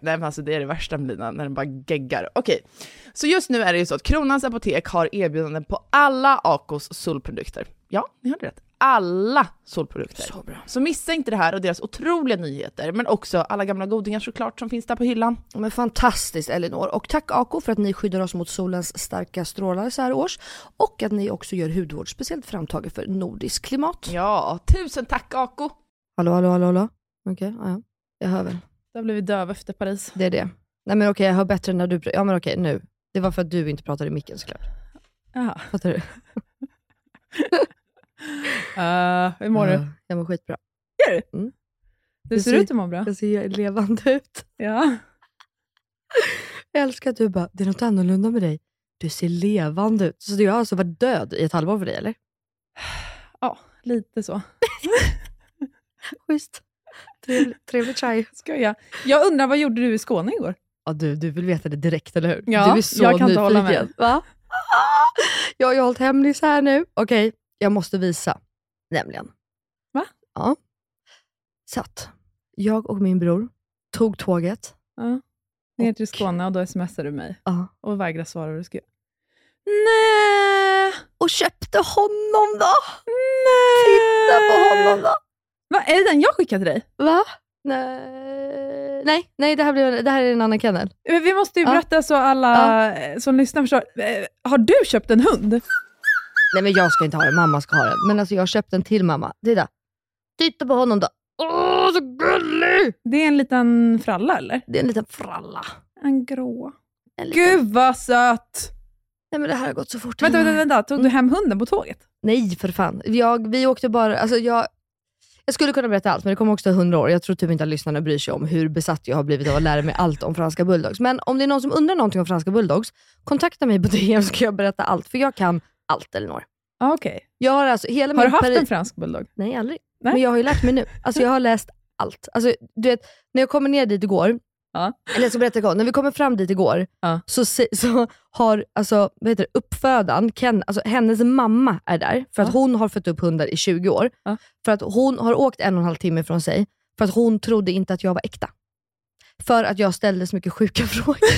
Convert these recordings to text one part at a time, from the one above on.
nej men alltså det är det värsta med Lina, när den bara geggar. Okej, så just nu är det ju så att Kronans Apotek har erbjudanden på alla Acos solprodukter. Ja, ni hörde rätt. Alla solprodukter. Så bra. Så missa inte det här och deras otroliga nyheter, men också alla gamla godingar såklart som finns där på hyllan. Men fantastiskt Elinor. Och tack Ako för att ni skyddar oss mot solens starka strålar så här års. Och att ni också gör hudvård speciellt framtaget för nordiskt klimat. Ja, tusen tack Aco! Hallå hallå hallå hallå. Okej, ja, ja. Jag hör väl. Då blev vi döva efter Paris. Det är det. Nej men okej jag hör bättre när du pr- Ja men okej nu. Det var för att du inte pratade i micken såklart. Jaha. Fattar du? Uh, hur mår du? Jag mår skitbra. Gör du? Mm. Du ser ser- ut att må bra. Jag ser levande ut. Ja. Jag älskar att du bara, det är något annorlunda med dig. Du ser levande ut. Så du har alltså varit död i ett halvår för dig eller? ja, lite så. Schysst. Trevligt, tjej. Skoja. Jag undrar, vad gjorde du i Skåne igår? Ja, du, du vill veta det direkt, eller hur? Ja, du är så jag kan inte nyfiken. hålla med. Va? Jag har ju hållit hemlis här nu. Okej, jag måste visa. Nämligen. Va? Ja. Så att jag och min bror tog tåget. Ja. Ner till Och- Skåne och då smsade du mig Ja. och vägrade svara vad du skrev. Nej! Och köpte honom då! Nej! Titta på honom då! Va, är det den jag skickade till dig? Va? Nej, nej, nej det, här blir, det här är en annan kennel. Men Vi måste ju Ja. berätta så alla eh, som lyssnar förstår. Eh, Har du köpt en hund? Nej men jag ska inte ha den, mamma ska ha den. Men alltså jag har köpt den till mamma. Titta. Titta på honom då. Åh, så gullig! Det är en liten fralla eller? Det är en liten fralla. En grå. En liten... Gud vad söt! Nej men det här har gått så fort. Vänta, vänta, vänta. Tog du Mm. hem hunden på tåget? Nej för fan. Jag, vi åkte bara, alltså jag, jag skulle kunna berätta allt men det kommer också ta hundra år. Jag tror typ inte att lyssnarna bryr sig om hur besatt jag har blivit av att lära mig allt om franska bulldogs. Men om det är någon som undrar någonting om franska bulldogs, kontakta mig på DM så ska jag berätta allt. För jag kan allt Elinor. Ah, Okej. Jag har alltså hela Har du haft en fransk bulldog? Nej, aldrig. Nej. Men jag har ju lärt mig nu. Alltså jag har läst allt. Alltså, du vet, när jag kommer ner dit igår, Ja. Eller jag ska berätta igår. När vi kommer fram dit igår, Ja. så, så har alltså, vad heter det, uppfödaren, Ken, alltså hennes mamma är där, för att Ja. hon har fött upp hundar i 20 år. För att hon har åkt en och en halv timme från sig, för att hon trodde inte att jag var äkta. För att jag ställde så mycket sjuka frågor.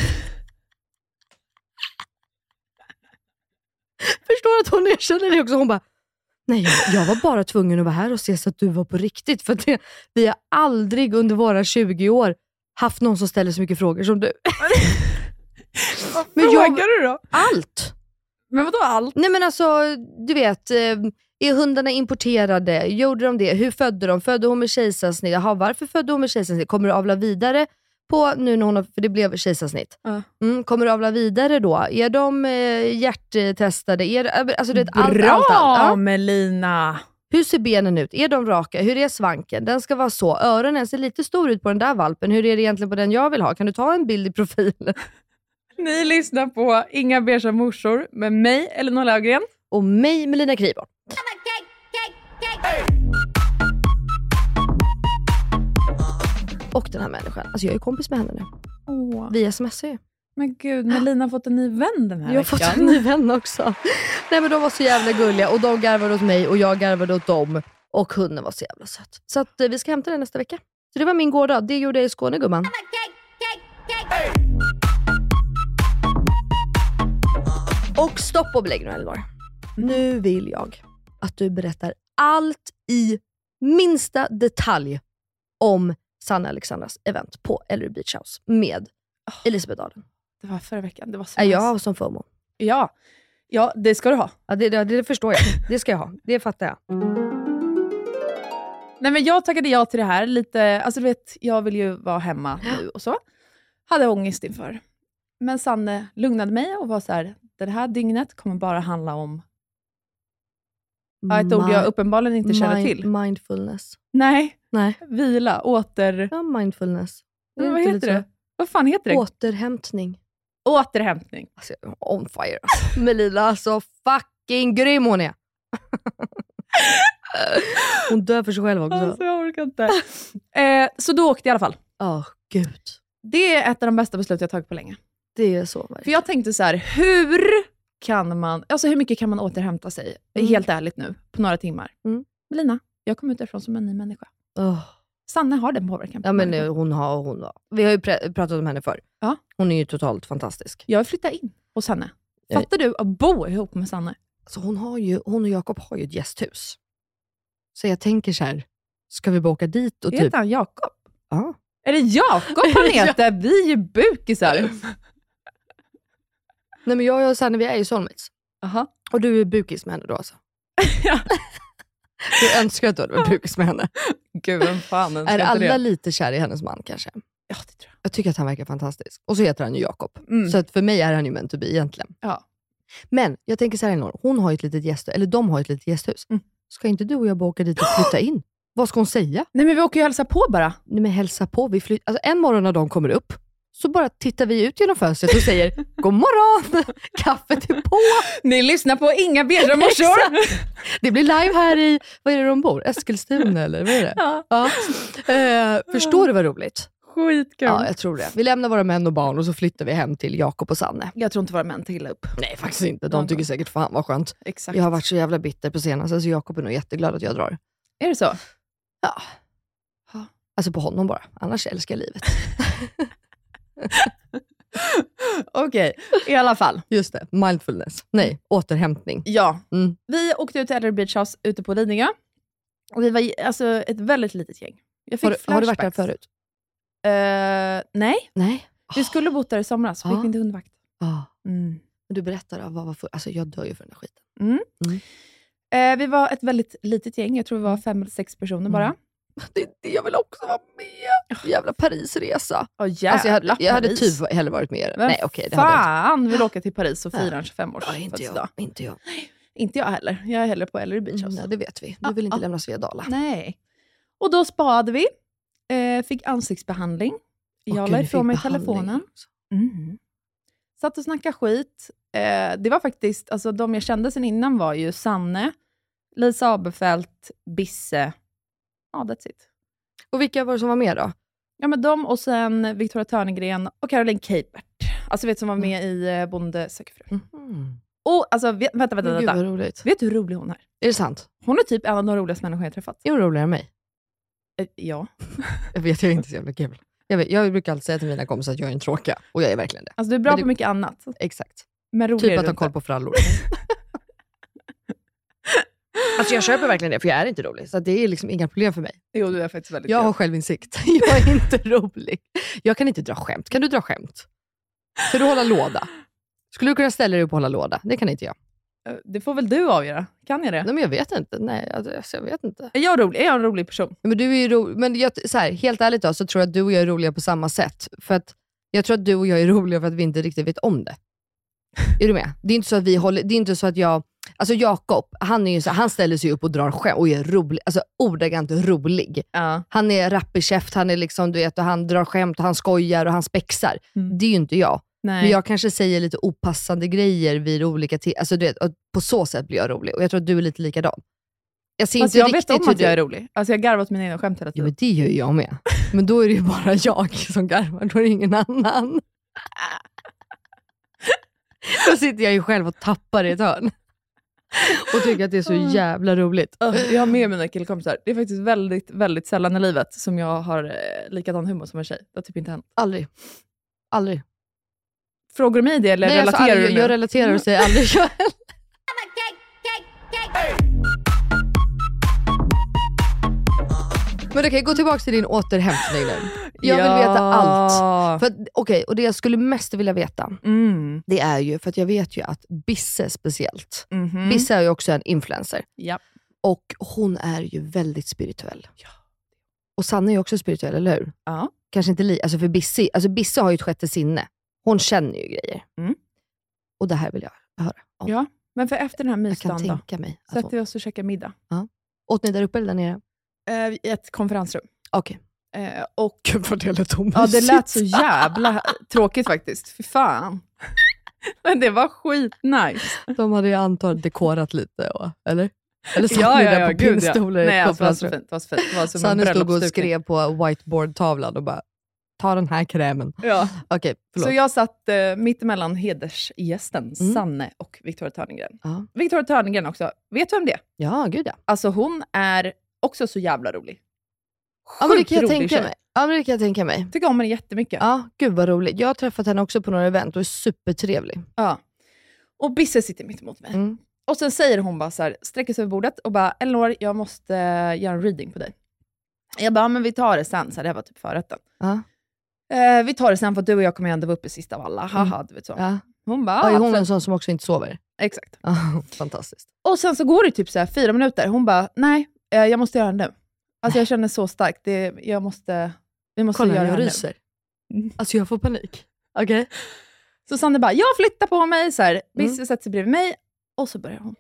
Förstår att hon erkänner det också. Hon bara, nej jag, jag var bara tvungen att vara här och se så att du var på riktigt. För det, vi har aldrig under våra 20 år haft någon som ställer så mycket frågor som du. Men jag- Frågar du då? Allt! Men vadå allt? Nej men alltså, du vet. eh, Är hundarna importerade? Gjorde de det? Hur födde de? Födde hon med kejsarsnitt? Jaha, varför födde hon med kejsarsnitt? Kommer du avla vidare på nu när hon har, för det blev kejsarsnitt. Ja. Mm, kommer du avla vidare då? Är de eh, hjärttestade? Är, det- alltså, du vet, allt, Bra allt, allt. Ja. Melina! Hur ser benen ut? Är de raka? Hur är svanken? Den ska vara så. Öronen ser lite stor ut på den där valpen. Hur är det egentligen på den jag vill ha? Kan du ta en bild i profil? Ni lyssnar på Inga beiga morsor med mig, Elinor Löfgren. Och mig, Melina Kriborn. Och den här människan. Alltså jag är kompis med henne nu. Åh, Vi smsar ju. Men gud, Melina har fått en ny vän den här Jag har fått veckan. en ny vän också. Nej men de var så jävla gulliga och de garvade åt mig och jag garvade åt dem. Och hunden var så jävla söt. Så att, eh, vi ska hämta den nästa vecka. Så det var min gårdag. Det gjorde jag i Skåne gumman. Och stopp och belägg nu Elinor. Nu vill jag att du berättar allt i minsta detalj om Sanna Alexandras event på Ellery Beach House med Elisabeth Dahlen. Det var förra veckan. Det var så nice. jag som FOMO? Ja. ja, det ska du ha. Ja, det, det, det förstår jag. Det ska jag ha. Det fattar jag. Nej, men jag tackade ja till det här. Lite, alltså du vet, jag vill ju vara hemma nu och så. Hade ångest inför. Men Sanne lugnade mig och var så här, det här dygnet kommer bara handla om ja, ett ord jag uppenbarligen inte känner mind- till. Mindfulness. Nej, Nej, vila, åter... ja, mindfulness. Är vad heter det? Vad fan heter det? Återhämtning. Återhämtning. Alltså, on fire alltså. Melina, alltså fucking grym hon är. hon dör för sig själv också. Alltså, jag orkar inte. eh, så då åkte jag i alla fall. Åh, gud. Det är ett av de bästa beslut jag tagit på länge. Det är så För verkligen. jag tänkte så här, hur kan man, alltså hur mycket kan man återhämta sig, Mm. helt ärligt nu, på några timmar? Mm. Melina, jag kom ut därifrån som en ny människa. Åh. Sanne har den påverkan på Ja, men eh, hon har, hon har. Vi har ju pr- pratat om henne förr. Ja. Hon är ju totalt fantastisk. Jag vill flytta in hos henne. Jag- Fattar du att bo ihop med Sanne? Alltså hon, har ju, hon och Jakob har ju ett gästhus. Så jag tänker så här, ska vi bara åka dit och typ... Heter han Jakob? Ja. Är det Jakob han heter? Vi är ju bukisar. Nej men jag och Sanne vi är ju soulmates. Aha. Och du är bukis med henne då alltså? Ja. Du önskar att du hade varit bukis med henne. Gud, vem fan Är alla det? lite kär i hennes man kanske? Ja, det tror Jag tycker att han verkar fantastisk. Och så heter han ju Jakob. jag. Mm. Så att för mig är han ju meant to be egentligen. Ja. Men jag tänker så här Elinor, hon har ju ett litet gästhus, eller de har ju ett litet gästhus. Mm. Ska inte du och jag bara åka dit och flytta in? Vad ska hon säga? Nej men vi åker ju hälsa på bara. Nej men hälsa på. Vi fly- alltså, en morgon när de kommer upp, så bara tittar vi ut genom fönstret och säger God morgon! Kaffet är på! Ni lyssnar på Inga beiga morsor. Det blir live här i, vad är det de bor? Eskilstuna eller vad är det? ja, Ja. Eh, förstår du vad roligt? skitkul. Ja, jag tror det. Vi lämnar våra män och barn och så flyttar vi hem till Jakob och Sanne. Jag tror inte våra män till upp. Nej, faktiskt inte. De tycker säkert fan vad skönt. Exakt. Jag har varit så jävla bitter på senaste, så Jakob är nog jätteglad att jag drar. Är det så? Ja. Alltså på honom bara. Annars älskar jag livet. Okej, i alla fall. Just det, mindfulness. Nej, återhämtning. Ja, Mm. vi åkte ut till Ellery Beach House ute på Lidingö. Och vi var alltså, ett väldigt litet gäng. Jag fick Har, du- har du varit där förut? Eh, nej, Nej. vi skulle bott där i somras. Vi Ah. fick inte hundvakt. Ah. Mm. Du berättar, vad var för... alltså jag dör ju för den här skiten. Mm. Mm. Eh, vi var ett väldigt litet gäng. Jag tror vi var fem eller sex personer bara. Det, det, jag vill också vara med. Jävla Parisresa. Åh jävla Alltså jag hade, jag hade Paris. typ hellre varit med. Vem Nej okej, det fan vill åka till Paris och fira en 25-års Ja, inte jag. Inte jag. Inte jag heller. Jag är hellre på Ellery Beach Mm, ja, det vet vi. Du Ah, vill inte ah. lämna Svedala. Nej. Och då spade vi. Eh, fick ansiktsbehandling. Jag la ifrån mig telefonen. Mm. Satt och snackade skit. Eh, det var faktiskt, alltså de jag kände sen innan var ju Sanne, Lisa Aberfelt, Bisse. Ja, that's it. Och vilka var det som var med då? Ja, men de och sen Victoria Törnegren och Caroline Keibert. Alltså vet som var med i eh, Bonde söker fru. Mhm. Och alltså, vet, vänta, vänta, Men Gud vänta. vad roligt. Vet du hur rolig hon är? Är det sant? Hon är typ en av de roligaste människor jag träffat. Är hon roligare än mig? Eh, ja. Jag vet, jag är inte så jävla kul. Jag, vet, jag brukar alltid säga till mina kompisar att jag är en tråkiga, och jag är verkligen det. Alltså du är bra Men det- på mycket annat. Exakt. Men rolig Typ att du ha koll på frallor. alltså jag köper verkligen det, för jag är inte rolig. Så det är liksom inga problem för mig. Jo, du är faktiskt väldigt Jag har självinsikt. Jag är inte rolig. Jag kan inte dra skämt. Kan du dra skämt? Kan du hålla låda? Skulle du kunna ställa dig upp och hålla låda? Det kan inte jag. Eh, Det får väl du avgöra. Kan jag det? Nej, men jag vet inte. Nej, alltså, jag vet inte. Är jag rolig? Är jag en rolig person? Men du är ju ro- men jag, så här, helt ärligt då, så tror jag att du och jag är roliga på samma sätt. För att jag tror att du och jag är roliga för att vi inte riktigt vet om det. Är du med? Det är inte så att vi håller, det är inte så att jag, alltså Jakob, han, är ju så, han ställer sig upp och drar skämt och är rolig, alltså ordagrant rolig. Ja. Han är rapp i käft, han är liksom, du vet, och han drar skämt, och han skojar och han spexar. Mm. Det är ju inte jag. Nej. Men jag kanske säger lite opassande grejer vid olika till, alltså du vet, på så sätt blir jag rolig. Och jag tror att du är lite likadan. Jag ser Fast inte jag vet riktigt om att jag är du... rolig. Alltså jag garvar åt mina egna skämt hela tiden. men det gör jag med. Men då är det ju bara jag som garvar, då är det ingen annan. Då sitter jag ju själv och tappar i ett hörn. Och tycker att det är så jävla roligt. Jag har med mina killkompisar. Det är faktiskt väldigt, väldigt sällan i livet som jag har eh, likadan humor som en tjej. Det har typ inte hänt. Aldrig. Aldrig. Frågar du mig det eller Nej, alltså, relaterar aldrig. du nu? Jag relaterar och säger aldrig jag. Men okej, gå tillbaka till din återhämtning nu. Jag vill veta allt. Okej, och det jag skulle mest vilja veta, Mm. det är ju, för att jag vet ju att Bisse speciellt, Mhm. Bisse är ju också en influencer. Ja. Och hon är ju väldigt spirituell. Ja. Och Sanna är ju också spirituell, eller hur? Ja. Kanske inte li, alltså för Bisse, alltså Bisse har ju ett sjätte sinne. Hon känner ju grejer. Mm. Och det här vill jag höra om. ja. Men för efter den här mysdagen då? tänka mig. Att Sätter hon, vi oss och käkar middag. åt ni där uppe eller där nere? Eh, I ett konferensrum. Okej. Eh, och Gud vad det lät Ja, det lät så jävla tråkigt faktiskt. Fy fan. Men det var skitnice. De hade ju antagligen dekorat lite, eller? Eller satt Ja, ni ja, där ja, på gud ja. pinnstolar i Nej, alltså, det var så fint. Det var så fint. Det var som Sanne stod och skrev på whiteboardtavlan och bara, ta den här krämen. Ja. Okej, förlåt. Så jag satt eh, mittemellan hedersgästen Mm. Sanne och Victoria Törnegren. Ja. Victoria Törnegren också, vet du vem det är? ja, gud ja. Alltså hon är också så jävla rolig. Ja men det kan jag tänka mig. Ja men det kan jag tänka mig. Tycker om henne jättemycket. Ja, gud vad roligt. Jag har träffat henne också på några event och är supertrevlig. Ja. Och Bisse sitter mitt emot mig. Mm. Och sen säger hon bara så här, sträcker sig över bordet och bara, Elinor, jag måste eh, göra en reading på dig. Jag bara, "Ja, men vi tar det sen. Så här, det här var typ förrätten. Ja. Eh, vi tar det sen för du och jag kommer ändå vara uppe sist av alla. Haha, du vet så. Ja. Hon bara, Ja, är "Ja, hon en absolut." sån som också inte sover? Exakt. Fantastiskt. Och sen så går det typ så här fyra minuter. Hon bara, nej, eh, jag måste göra det nu. Alltså jag känner så starkt. Det, jag måste, vi måste Kolla, göra jag det här ryser. nu. Alltså jag får panik. Okej. Så Sanne bara, jag flyttar på mig. Så här, Mm. Bisse sätter sig bredvid mig och så börjar hon.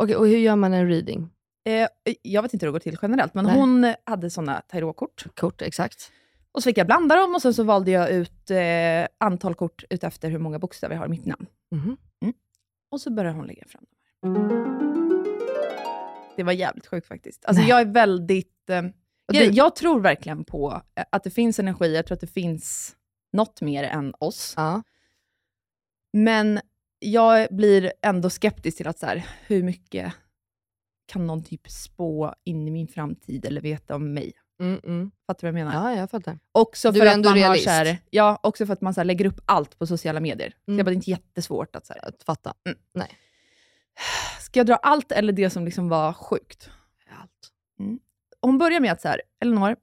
Okej, och hur gör man en reading? Eh, jag vet inte hur det går till generellt, men Nej. hon hade sådana tarotkort. Kort, exakt. Och så fick jag blanda dem och sen så valde jag ut eh, antal kort utefter hur många bokstäver jag har i mitt namn. Mhm. Och så började hon lägga fram dem. Det var jävligt sjukt faktiskt. Alltså Nej. jag är väldigt... Eh, du- jag tror verkligen på eh, att det finns energi, jag tror att det finns något mer än oss. Ja. Men jag blir ändå skeptisk till att så här, hur mycket kan någon typ spå in i min framtid eller veta om mig? Mm, mm. Fattar du vad jag menar? ja, jag fattar. Också Du för är att ändå man realist. har så här, ja, också för att man så här, lägger upp allt på sociala medier. Så Mm. jag bara, det är inte jättesvårt att så här, Att fatta. Mm. Nej. Ska jag dra allt eller det som liksom var sjukt? Allt. Hon börjar med att så här, Elinor,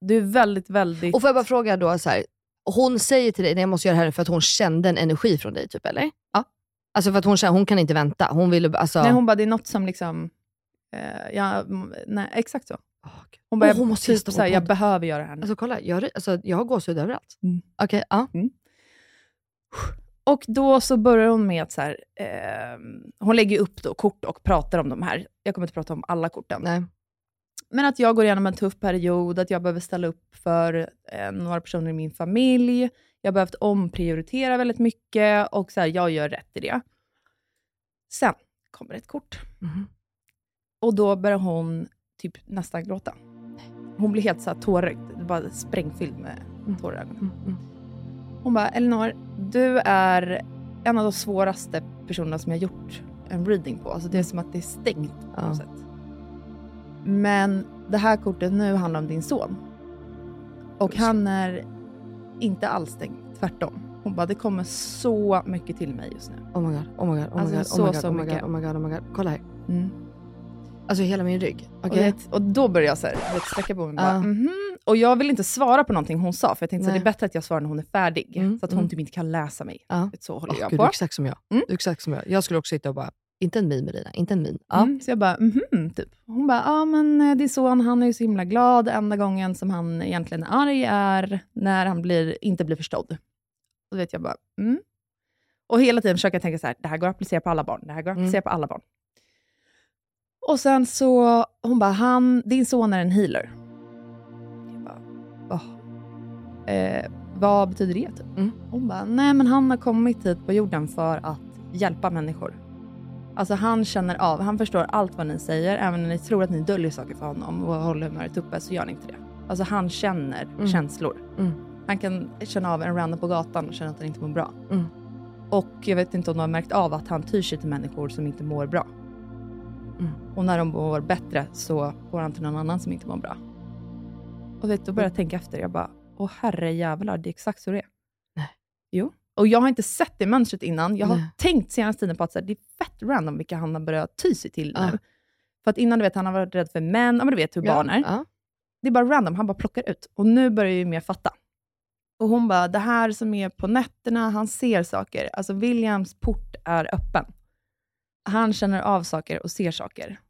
du är väldigt, väldigt... Och får jag bara fråga då, så här, hon säger till dig, nej jag måste göra det här för att hon kände en energi från dig, typ eller? Ja. Alltså för att hon känner, hon kan inte vänta. Hon vill alltså... Nej, hon bara, det är något som liksom... Eh, ja, mm, nej, exakt så. Hon bara, Åh, hon måste typ gästa vår så här, jag behöver göra det här nu. Alltså kolla, jag, alltså, jag har gåshud överallt. Mm. Okej, ja. Och då så börjar hon med att så här, eh, hon lägger upp då kort och pratar om de här. Jag kommer inte prata om alla korten. Nej. Men att jag går igenom en tuff period, att jag behöver ställa upp för eh, några personer i min familj. Jag har behövt omprioritera väldigt mycket och så här, jag gör rätt i det. Sen kommer ett kort. Mhm. Och då börjar hon typ nästan gråta. Hon blir helt så här tårögd. bara sprängfylld med tårar i ögonen. Mm, mm. Hon bara, Elinor, du är en av de svåraste personerna som jag gjort en reading på. Alltså det är som att det är stängt på Ja. något sätt. Men det här kortet nu handlar om din son. Och han är inte alls stängd, tvärtom. Hon bara, det kommer så mycket till mig just nu. Oh my god, oh my god, oh my Alltså, god, så, oh my god, så oh my god, mycket. oh my god, oh my god. Kolla här. Mm. Alltså hela min rygg. Och, Okej? vet, och då började jag så här, sträcka på mig och bara, Ja. mhm. Och jag vill inte svara på någonting hon sa, för jag tänkte så Nej. det är bättre att jag svarar när hon är färdig. Mm, så att hon mm. typ inte kan läsa mig. Ja. Vet, Så håller Åh, jag gud, på. du är exakt som jag. Mm. Du exakt som jag. Jag skulle också sitta och bara, inte en min Melina, inte en min. Ja. Mm, så jag bara, mhm, typ. Hon bara, ja men eh, din son han är ju så himla glad. Enda gången som han egentligen är arg är när han blir, inte blir förstådd. Och då vet jag bara, mm. Och hela tiden försöker jag tänka så här, det här går att applicera på alla barn. Det här går att Mm. applicera på alla barn. Och sen så, hon bara, han, din son är en healer. "Åh. Eh, vad betyder det? Typ? Mm. Hon bara, nej men han har kommit hit på jorden för att hjälpa människor. Alltså han känner av, han förstår allt vad ni säger, även när ni tror att ni döljer saker för honom och håller humöret uppe så gör ni inte det. Alltså han känner Mm. känslor. Mm. Han kan känna av en random på gatan och känna att han inte mår bra. Mm. Och jag vet inte om du har märkt av att han tyr sig till människor som inte mår bra. Mm. Och när de mår bättre så går han till någon annan som inte mår bra. Och vet, då började jag tänka efter. Jag bara, åh herre jävlar, det är exakt så det är. Nej. Jo. Och jag har inte sett det mönstret innan. Jag har Nej. tänkt senaste tiden på att så här, det är fett random vilka han har börjat ty sig till Ja. nu. För att innan du vet, han har varit rädd för män, ja, men du vet hur barn är. Ja. Det är bara random, han bara plockar ut. Och nu börjar ju mer fatta. Och hon bara, det här som är på nätterna, han ser saker. Alltså Williams port är öppen. Han känner av saker och ser saker.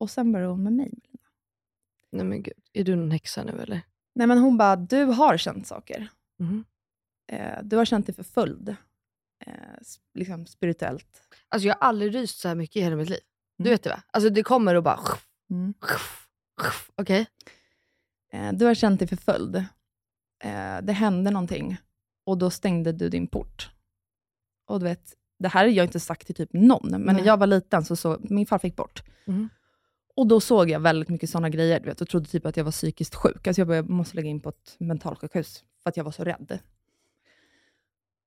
Och sen börjar hon med mig. Nej men gud, är du någon häxa nu eller? Nej men hon bara, du har känt saker. Mhm. Eh, du har känt dig förföljd. Eh, liksom spirituellt. Alltså jag har aldrig ryst så här mycket i hela mitt liv. Du Mm. vet det va? Alltså det kommer och bara... Mm. Okej? Eh, du har känt dig förföljd. Eh, det hände någonting och då stängde du din port. Och du vet, det här har jag inte sagt till typ någon, men när Nej. jag var liten så såg min farfar gick bort. Mhm. Och då såg jag väldigt mycket sådana grejer, du vet, och trodde typ att jag var psykiskt sjuk. Alltså jag, bara, jag måste lägga in på ett mentalsjukhus, för att jag var så rädd.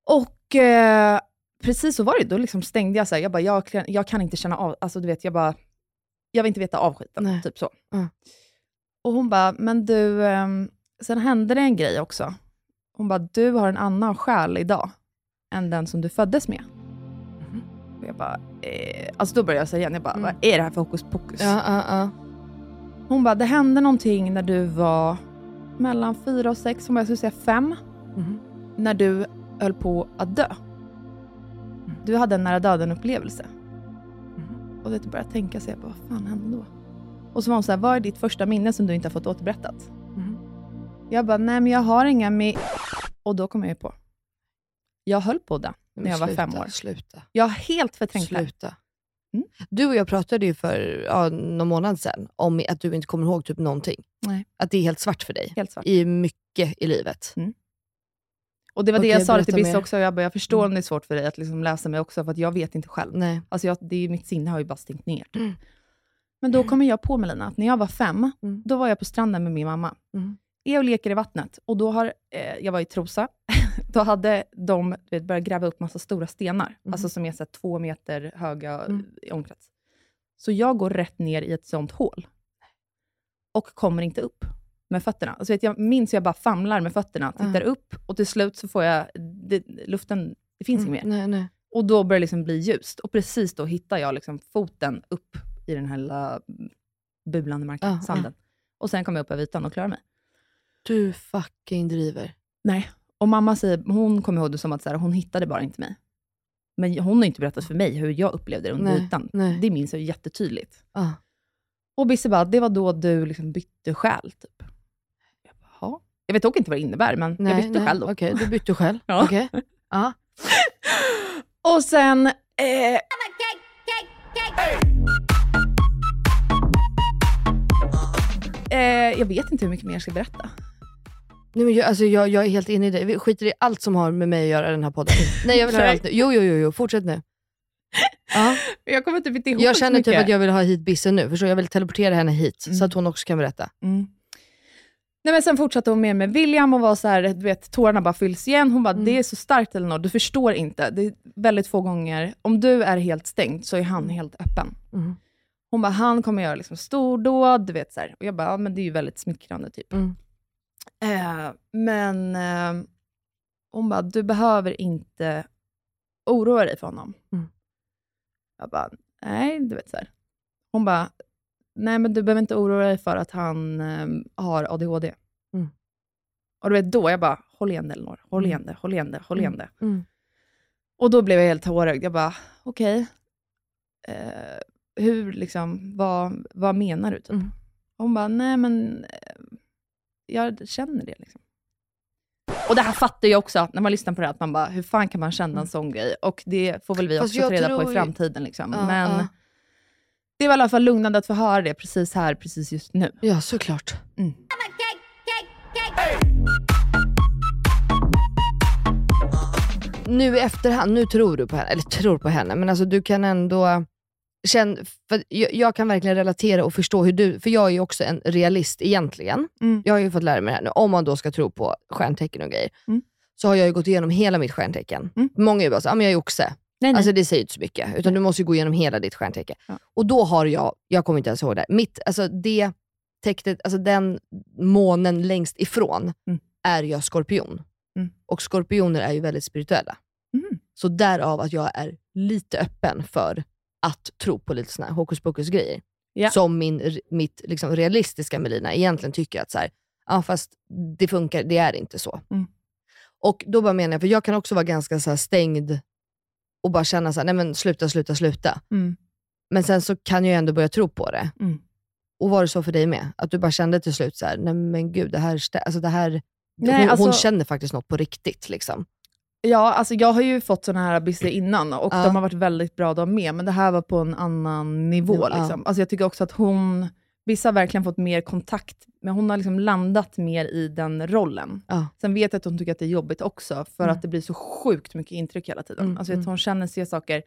Och eh, precis så var det, då liksom stängde jag så här, jag bara, jag, kan- jag kan inte känna av, alltså du vet, jag bara, jag vill inte veta av skiten, Nej. typ så. Mm. Och hon bara, men du, ehm, sen hände det en grej också. Hon bara, du har en annan själ idag, än den som du föddes med. Och jag bara, eh, alltså då började jag säga igen, jag bara, Mm. vad är det här för hokus pokus? Ja, ja, ja. Hon bara, det hände någonting när du var mellan fyra och sex, hon bara, jag skulle säga fem, Mhm. när du höll på att dö. Du hade en nära döden-upplevelse. Mhm. Och vet, började tänka så jag bara, vad fan hände då? Och så var hon så här, vad är ditt första minne som du inte har fått återberättat? Mhm. Jag bara, nej men jag har inga med... Och då kom jag ju på. Jag höll på det Men när jag var sluta, fem år. Sluta. Jag har helt förträngt det. Mm. Du och jag pratade ju för ja, någon månad sedan om att du inte kommer ihåg typ någonting. Nej. Att det är helt svart för dig. Helt svart. I mycket i livet. Och det var det Okej, jag sa det till mer. också. Jag, bara, jag förstår Mm. om det är svårt för dig att liksom läsa mig också, för att jag vet inte själv. Nej. Alltså jag, det är, mitt sinne har ju bara stängt ner. typ. Mm. Men då kommer jag på Melina, att när jag var fem, Mm. då var jag på stranden med min mamma. Mm. Och leker i vattnet. Och då har, eh, jag var i Trosa, då hade de vet, börjat gräva upp massa stora stenar, Mm. alltså som är så här, två meter höga Mm. i omkrets. Så jag går rätt ner i ett sånt hål. Och kommer inte upp med fötterna. Alltså vet, jag minns hur jag bara famlar med fötterna, tittar upp och till slut så får jag, det, luften, det finns inget mer. Nej, nej. Och då börjar det liksom bli ljust. Och precis då hittar jag liksom foten upp i den här lilla bulande marken, Ja, sanden. Och sen kommer jag upp över ytan och klarar mig. Du fucking driver. Nej. Och mamma säger, hon kommer ihåg det som att så här, hon hittade bara inte mig. Men hon har inte berättat för mig hur jag upplevde det under Nej, ytan. nej. Det minns jag jättetydligt. Ah. Och Bisse bara, det var då du liksom bytte själ. Typ. Jag, bara, "Ja." jag vet dock inte vad det innebär, men jag bytte själ då. Okej, du bytte själv. Ja. Okej. Ja. Och sen... Eh, eh, jag vet inte hur mycket mer jag ska berätta. Nej, men jag, alltså, jag, jag är helt inne i det. Vi skiter i allt som har med mig att göra i den här podden. Nej, jag vill höra allt nu. Jo, jo, jo, jo. fortsätt nu. Ja. Jag kommer typ inte ihåg Jag känner typ att jag vill ha hit Bisse nu. Förstår? Jag vill teleportera henne hit, Mm. så att hon också kan berätta. Mm. Nej men sen fortsatte hon med med William och var så här, du vet, tårarna bara fylls igen. Hon bara, Mm. det är så starkt Elinor, du förstår inte. Det är väldigt få gånger, om du är helt stängd så är han helt öppen. Mm. Hon bara, han kommer göra liksom stordåd, du vet så här. Och jag bara, ja men det är ju väldigt smickrande typ. Mm. Eh, men eh, hon bara, du behöver inte oroa dig för honom. Mm. Jag bara, nej, du vet så här. Hon bara, nej men du behöver inte oroa dig för att han eh, har ADHD. Mm. Och du vet då, jag bara, håll igen Elinor, håll Mm. igen det, håll igen det, håll igen det. Mm. Och då blev jag helt tårögd. Jag bara, okej. Eh, hur liksom, vad, vad menar du? Typ? Mm. Hon bara, nej men jag känner det. Liksom. Och det här fattar jag också, när man lyssnar på det, att man bara, hur fan kan man känna en sån grej? Och det får väl vi Fast också ta reda på i framtiden. Liksom. Ja, men ja. det var i alla fall lugnande att få höra det precis här, precis just nu. Ja, såklart. Mm. Nu i efterhand, nu tror du på henne, eller tror på henne, men alltså du kan ändå känna, för jag, jag kan verkligen relatera och förstå hur du, för jag är ju också en realist egentligen. Mm. Jag har ju fått lära mig det här nu, om man då ska tro på stjärntecken och grejer, Mm. så har jag ju gått igenom hela mitt stjärntecken. Mm. Många är ju bara så, ah, men jag är oxe. Nej, nej. Alltså det säger inte så mycket, utan du måste ju gå igenom hela ditt stjärntecken. Ja. Och då har jag, jag kommer inte ens ihåg det, mitt, alltså det tecknet, alltså den månen längst ifrån Mm. är jag skorpion. Mm. Och skorpioner är ju väldigt spirituella. Mm. Så därav att jag är lite öppen för att tro på lite såna här hokus pokus grejer. Ja. Som min, mitt liksom realistiska Melina egentligen tycker att så här, ja fast det funkar, det är inte så. Mm. Och då bara menar jag, för jag kan också vara ganska så stängd och bara känna så här, nej men sluta, sluta, sluta. Mm. Men sen så kan jag ändå börja tro på det. Mm. Och var det så för dig med? Att du bara kände till slut så här, nej men gud, det här, alltså det här Nej, hon, alltså- hon känner faktiskt något på riktigt. Liksom. Ja, alltså jag har ju fått såna här abisser innan och Ja. de har varit väldigt bra de med, men det här var på en annan nivå. Ja. Liksom. Alltså jag tycker också att hon, vissa har verkligen fått mer kontakt, men hon har liksom landat mer i den rollen. Ja. Sen vet jag att hon tycker att det är jobbigt också, för Mm. att det blir så sjukt mycket intryck hela tiden. Mm, Alltså vet, mm. hon känner, ser saker.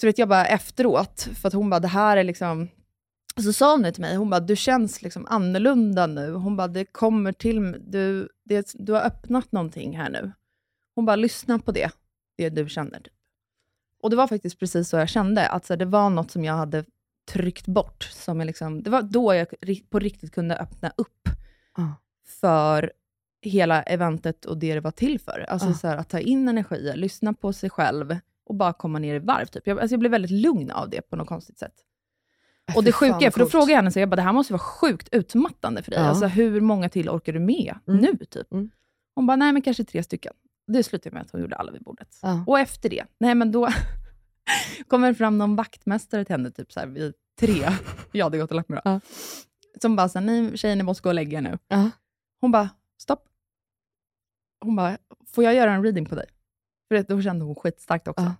Så vet jag bara efteråt, för att hon bara, det här är liksom... Så sa hon det till mig, hon bara, du känns liksom annorlunda nu. Hon bara, det kommer till du, det, du har öppnat någonting här nu. Hon bara, lyssna på det, det du känner. Och det var faktiskt precis så jag kände, att så här, det var något som jag hade tryckt bort. Som jag liksom, det var då jag på riktigt kunde öppna upp Ja. för hela eventet och det det var till för. Alltså Ja. så här, att ta in energier, lyssna på sig själv och bara komma ner i varv. Typ. Jag, alltså jag blev väldigt lugn av det på något konstigt sätt. Och det sjuka är, för då frågade jag henne, så jag bara, det här måste vara sjukt utmattande för dig. Ja. Alltså, hur många till orkar du med Mm. nu? Typ? Mm. Hon bara, nej men kanske tre stycken. Det slutade med att hon gjorde alla vid bordet. Ja. Och efter det, nej men då kommer det fram någon vaktmästare till henne typ så här vid tre. Jag hade gått och lagt mig då. Ja. Som bara, så här, nej tjejer ni måste gå och lägga er nu. Ja. Hon bara, stopp. Hon bara, får jag göra en reading på dig? För då kände hon skitstarkt också. Ja.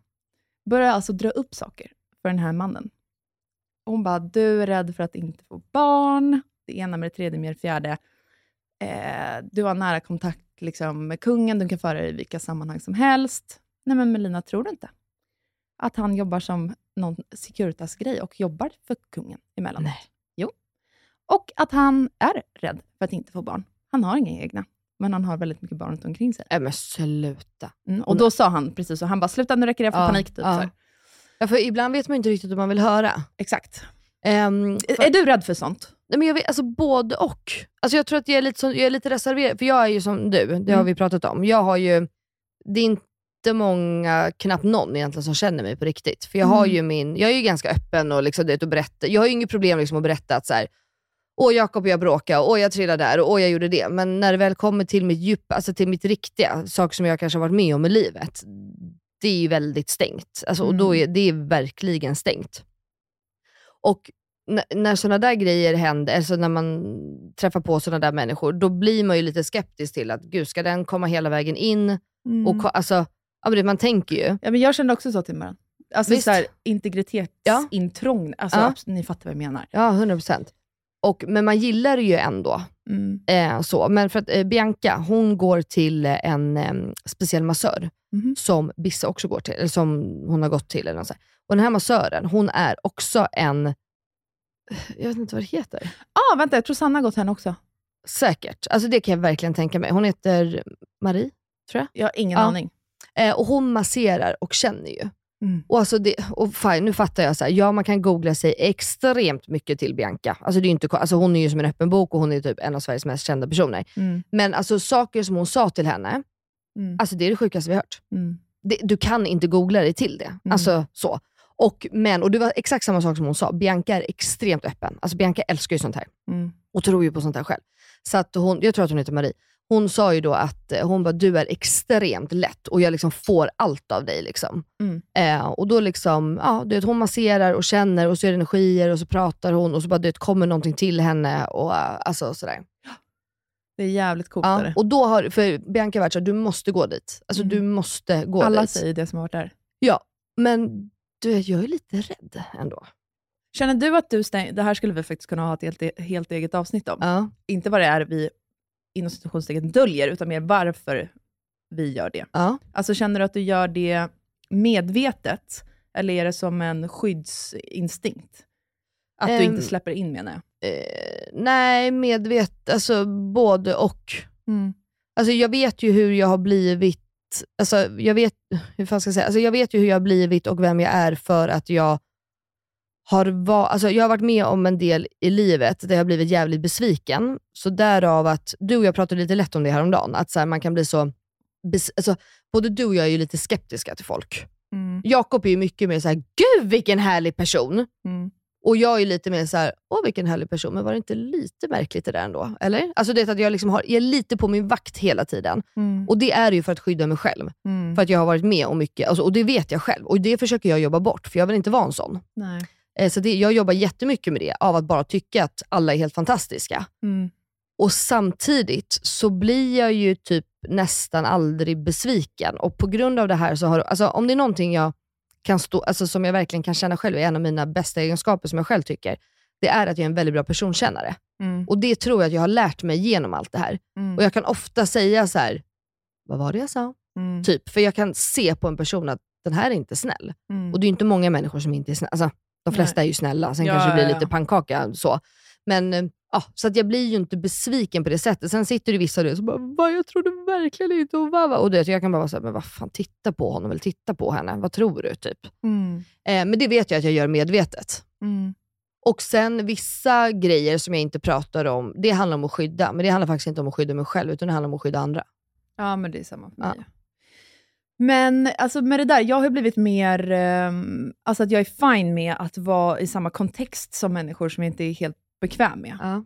Började alltså dra upp saker för den här mannen. Hon bara, du är rädd för att inte få barn. Det ena med det tredje med det fjärde. Eh, du har nära kontakt liksom, med kungen, du kan föra dig i vilka sammanhang som helst. Nej men Melina, tror du inte? Att han jobbar som någon Securitas-grej och jobbar för kungen emellanåt. Nej. Jo. Och att han är rädd för att inte få barn. Han har inga egna, men han har väldigt mycket barn runt omkring sig. Nej men sluta. Mm, och då sa han precis så, han bara, sluta nu räcker det, jag får Ja, panik. Typ, ja. Ja, för ibland vet man inte riktigt vad man vill höra. Exakt. Ehm, för- är du rädd för sånt? Nej, men jag vet, alltså både och. Alltså jag tror att jag är lite, så, jag är lite reserverad, för jag är ju som du, det har Mm. vi pratat om. Jag har ju, det är inte många, knappt någon egentligen som känner mig på riktigt. För jag har Mm. ju min, jag är ju ganska öppen och liksom, det, och berätta. Jag har ju inget problem liksom att berätta att så här, åh Jakob jag bråkade, åh jag trillade där, och åh jag gjorde det. Men när det väl kommer till mitt djup, alltså till mitt riktiga, saker som jag kanske har varit med om i livet, det är ju väldigt stängt. Alltså, Och då är, det är verkligen stängt. Och när, sådana där grejer händer, alltså när man träffar på sådana där människor, då blir man ju lite skeptisk till att, gud ska den komma hela vägen in? Och, ko- alltså, ja, men man tänker ju. Ja, men jag kände också så till Maren. Alltså Visst. så här, integritetsintrång. Alltså, Ja. Ni fattar vad jag menar. Ja, 100%. Och, men man gillar det ju ändå. Mm. Eh, så. Men för att eh, Bianca, hon går till eh, en eh, speciell massör Mhm. som Bisse också går till, eller som hon har gått till. Eller något så här. Och den här massören, hon är också en, jag vet inte vad det heter. Ah, vänta, jag tror Sanna har gått henne också. säkert. Alltså det kan jag verkligen tänka mig. Hon heter Marie, tror jag. Jag har ingen Ja. aning. Eh, och hon masserar och känner ju. Mm. Och, alltså det, och fine, nu fattar jag, så här, ja man kan googla sig extremt mycket till Bianca. Alltså det är inte, alltså hon är ju som en öppen bok och hon är typ en av Sveriges mest kända personer. Mm. Men alltså saker som hon sa till henne, Mm. alltså det är det sjukaste vi har hört. Mm. Det, du kan inte googla dig till det. Alltså så. Och, men, och det var exakt samma sak som hon sa, Bianca är extremt öppen. Alltså Bianca älskar ju sånt här Mm. och tror ju på sånt här själv. Så att hon, jag tror att hon heter Marie. Hon sa ju då att eh, hon bara, du är extremt lätt och jag liksom får allt av dig. Liksom. Mm. Eh, och då liksom, ja, du vet, hon masserar och känner och så är det energier och så pratar hon och så bara, du vet, kommer någonting till henne. Och, eh, alltså, sådär. Det är jävligt coolt. Ja, och då har, för Bianca har varit så här, du måste gå dit. Alltså Mm. du måste gå Alla dit. säger det som har varit där. Ja, men du, jag är lite rädd ändå. Känner du att du stäng... Det här skulle vi faktiskt kunna ha ett helt, helt eget avsnitt om. Ja. Inte vad det är vi inom situationstecken döljer, utan mer varför vi gör det. Ja. Alltså känner du att du gör det medvetet, eller är det som en skyddsinstinkt? Att du Ehm. inte släpper in menar jag. Eh, nej, medvetet, alltså både och. Mm. Alltså jag vet ju hur jag har blivit, alltså jag vet, hur fan ska jag säga, alltså jag vet ju hur jag har blivit och vem jag är för att jag har, va, alltså jag har varit med om en del i livet där jag har blivit jävligt besviken. Så därav att, du och jag pratade lite lätt om det häromdagen, att så här, man kan bli så, bes, alltså, både du och jag är ju lite skeptiska till folk. Mm. Jakob är ju mycket mer så här, gud vilken härlig person. Mm. Och jag är lite mer så här, åh vilken härlig person, men var det inte lite märkligt det där ändå? Eller? Alltså det är att jag liksom har, jag är lite på min vakt hela tiden. Mm. Och det är ju för att skydda mig själv. Mm. För att jag har varit med om mycket, alltså, och det vet jag själv. Och det försöker jag jobba bort, för jag vill inte vara en sån. Nej. Eh, Så det, jag jobbar jättemycket med det, av att bara tycka att alla är helt fantastiska. Mm. Och samtidigt så blir jag ju typ nästan aldrig besviken. Och på grund av det här så har, alltså om det är någonting jag kan stå, alltså som jag verkligen kan känna själv är en av mina bästa egenskaper som jag själv tycker, det är att jag är en väldigt bra personkännare. Mm. Och det tror jag att jag har lärt mig genom allt det här. Mm. Och jag kan ofta säga så här: vad var det jag sa? Mm. Typ, för jag kan se på en person att den här är inte snäll. Mm. Och det är inte många människor som inte är snälla. Alltså, de flesta är ju snälla, sen Ja, kanske det blir ja, lite ja. pannkaka så. Men eh, ja, så att jag blir ju inte besviken på det sättet. Sen sitter det vissa och så bara, Va, jag trodde verkligen inte och va, va. Och det, jag kan bara vara såhär, men vad fan, titta på honom eller titta på henne. Vad tror du? Typ. Mm. Eh, men det vet jag att jag gör medvetet. Mm. Och sen vissa grejer som jag inte pratar om, det handlar om att skydda. Men det handlar faktiskt inte om att skydda mig själv, utan det handlar om att skydda andra. Ja, men det är samma för mig. Ja. Men alltså med det där, jag har blivit mer, ehm, alltså att jag är fine med att vara i samma kontext som människor som jag inte är helt bekväm med. Ja.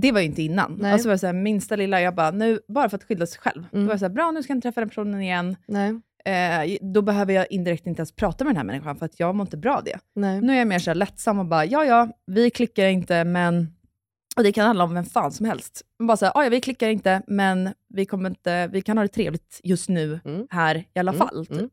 Det var ju inte innan. Nej. Alltså var så här, minsta lilla, jag bara, nu, bara för att skydda sig själv. Mm. Då var jag så här, bra nu ska jag inte träffa den personen igen. Nej, Eh, då behöver jag indirekt inte ens prata med den här människan, för att jag mår inte bra av det. nej. Nu är jag mer så här lättsam och bara, ja ja, vi klickar inte, men... Och det kan handla om vem fan som helst. Man Bara så här, "Ah, ja vi klickar inte, men vi, kommer inte, vi kan ha det trevligt just nu, Mm. här i alla Mm, fall. mm. Typ.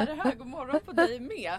Är det här? God morgon på dig med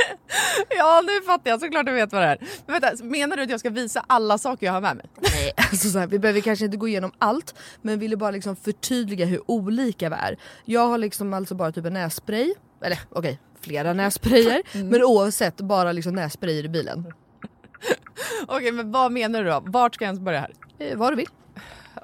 Ja nu fattar jag, såklart du vet vad det är. Men vänta, menar du att jag ska visa alla saker jag har med mig? Nej, alltså så här, vi behöver kanske inte gå igenom allt men ville bara liksom förtydliga hur olika vi är. Jag har liksom alltså bara typ en nässpray, eller okej flera nässprayer men oavsett bara liksom nässprayer i bilen. Okej men vad menar du då? Vart ska jag ens börja här? Eh, vad du vill.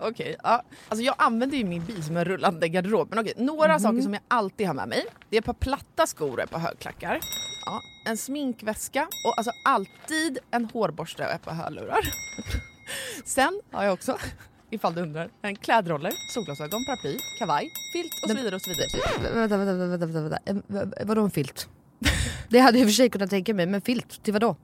Okej, ja. Alltså jag använder ju min bil som en rullande garderob. Men okej, några saker som jag alltid har med mig. Det är ett par platta skor och ett par högklackar. Ja, en sminkväska och alltså alltid en hårborste och ett par hörlurar. Sen har jag också, ifall du undrar, en klädroller, solglasögon, paraply, kavaj, filt och så vidare och så vidare. Vä- Vänta, vänta, vänta, vänta, vänta. Vadå en filt? Det hade jag i och för sig kunnat tänka mig, men filt till vadå?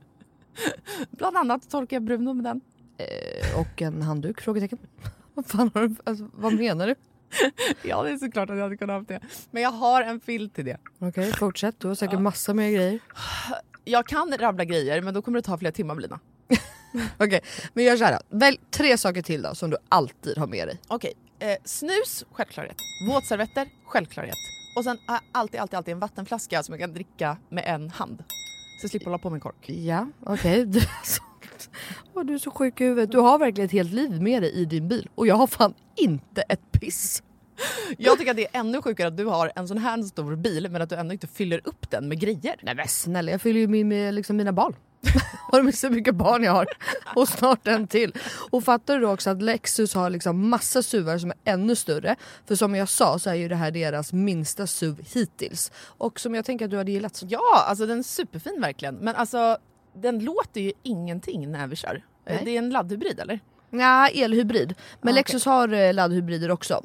Bland annat torkar jag Bruno med den. Eh, och en handduk? Frågetecken. Vad fan har du, alltså, vad menar du? Ja det är såklart att jag hade kunnat ha det. Men jag har en filt till det. Okej, fortsätt. Du har säkert massa mer grejer. Jag kan rabbla grejer men då kommer det ta flera timmar Blina. Okej, men gör så här då. Välj tre saker till då som du alltid har med dig. Okej, eh, snus, självklarhet. Våtservetter, självklarhet. Och sen har jag alltid, alltid, alltid en vattenflaska som jag kan dricka med en hand. Så jag slipper hålla på med kork. Ja, okej. Du, är så- Åh, du är så sjuk i huvudet. Du har verkligen ett helt liv med dig i din bil. Och jag har fan inte ett piss. Jag tycker att det är ännu sjukare att du har en sån här stor bil men att du ändå inte fyller upp den med grejer. Nej men snälla, jag fyller ju min med liksom mina barn. har du missat hur mycket barn jag har? Och snart en till. Och fattar du då också att Lexus har liksom massa SUVar som är ännu större. För som jag sa så är ju det här deras minsta SUV hittills. Och som jag tänker att du hade gillat. Ja, alltså den är superfin verkligen. Men alltså den låter ju ingenting när vi kör. Nej. Det är en laddhybrid eller? Ja, elhybrid. Men Ah, Lexus har eh, laddhybrider också.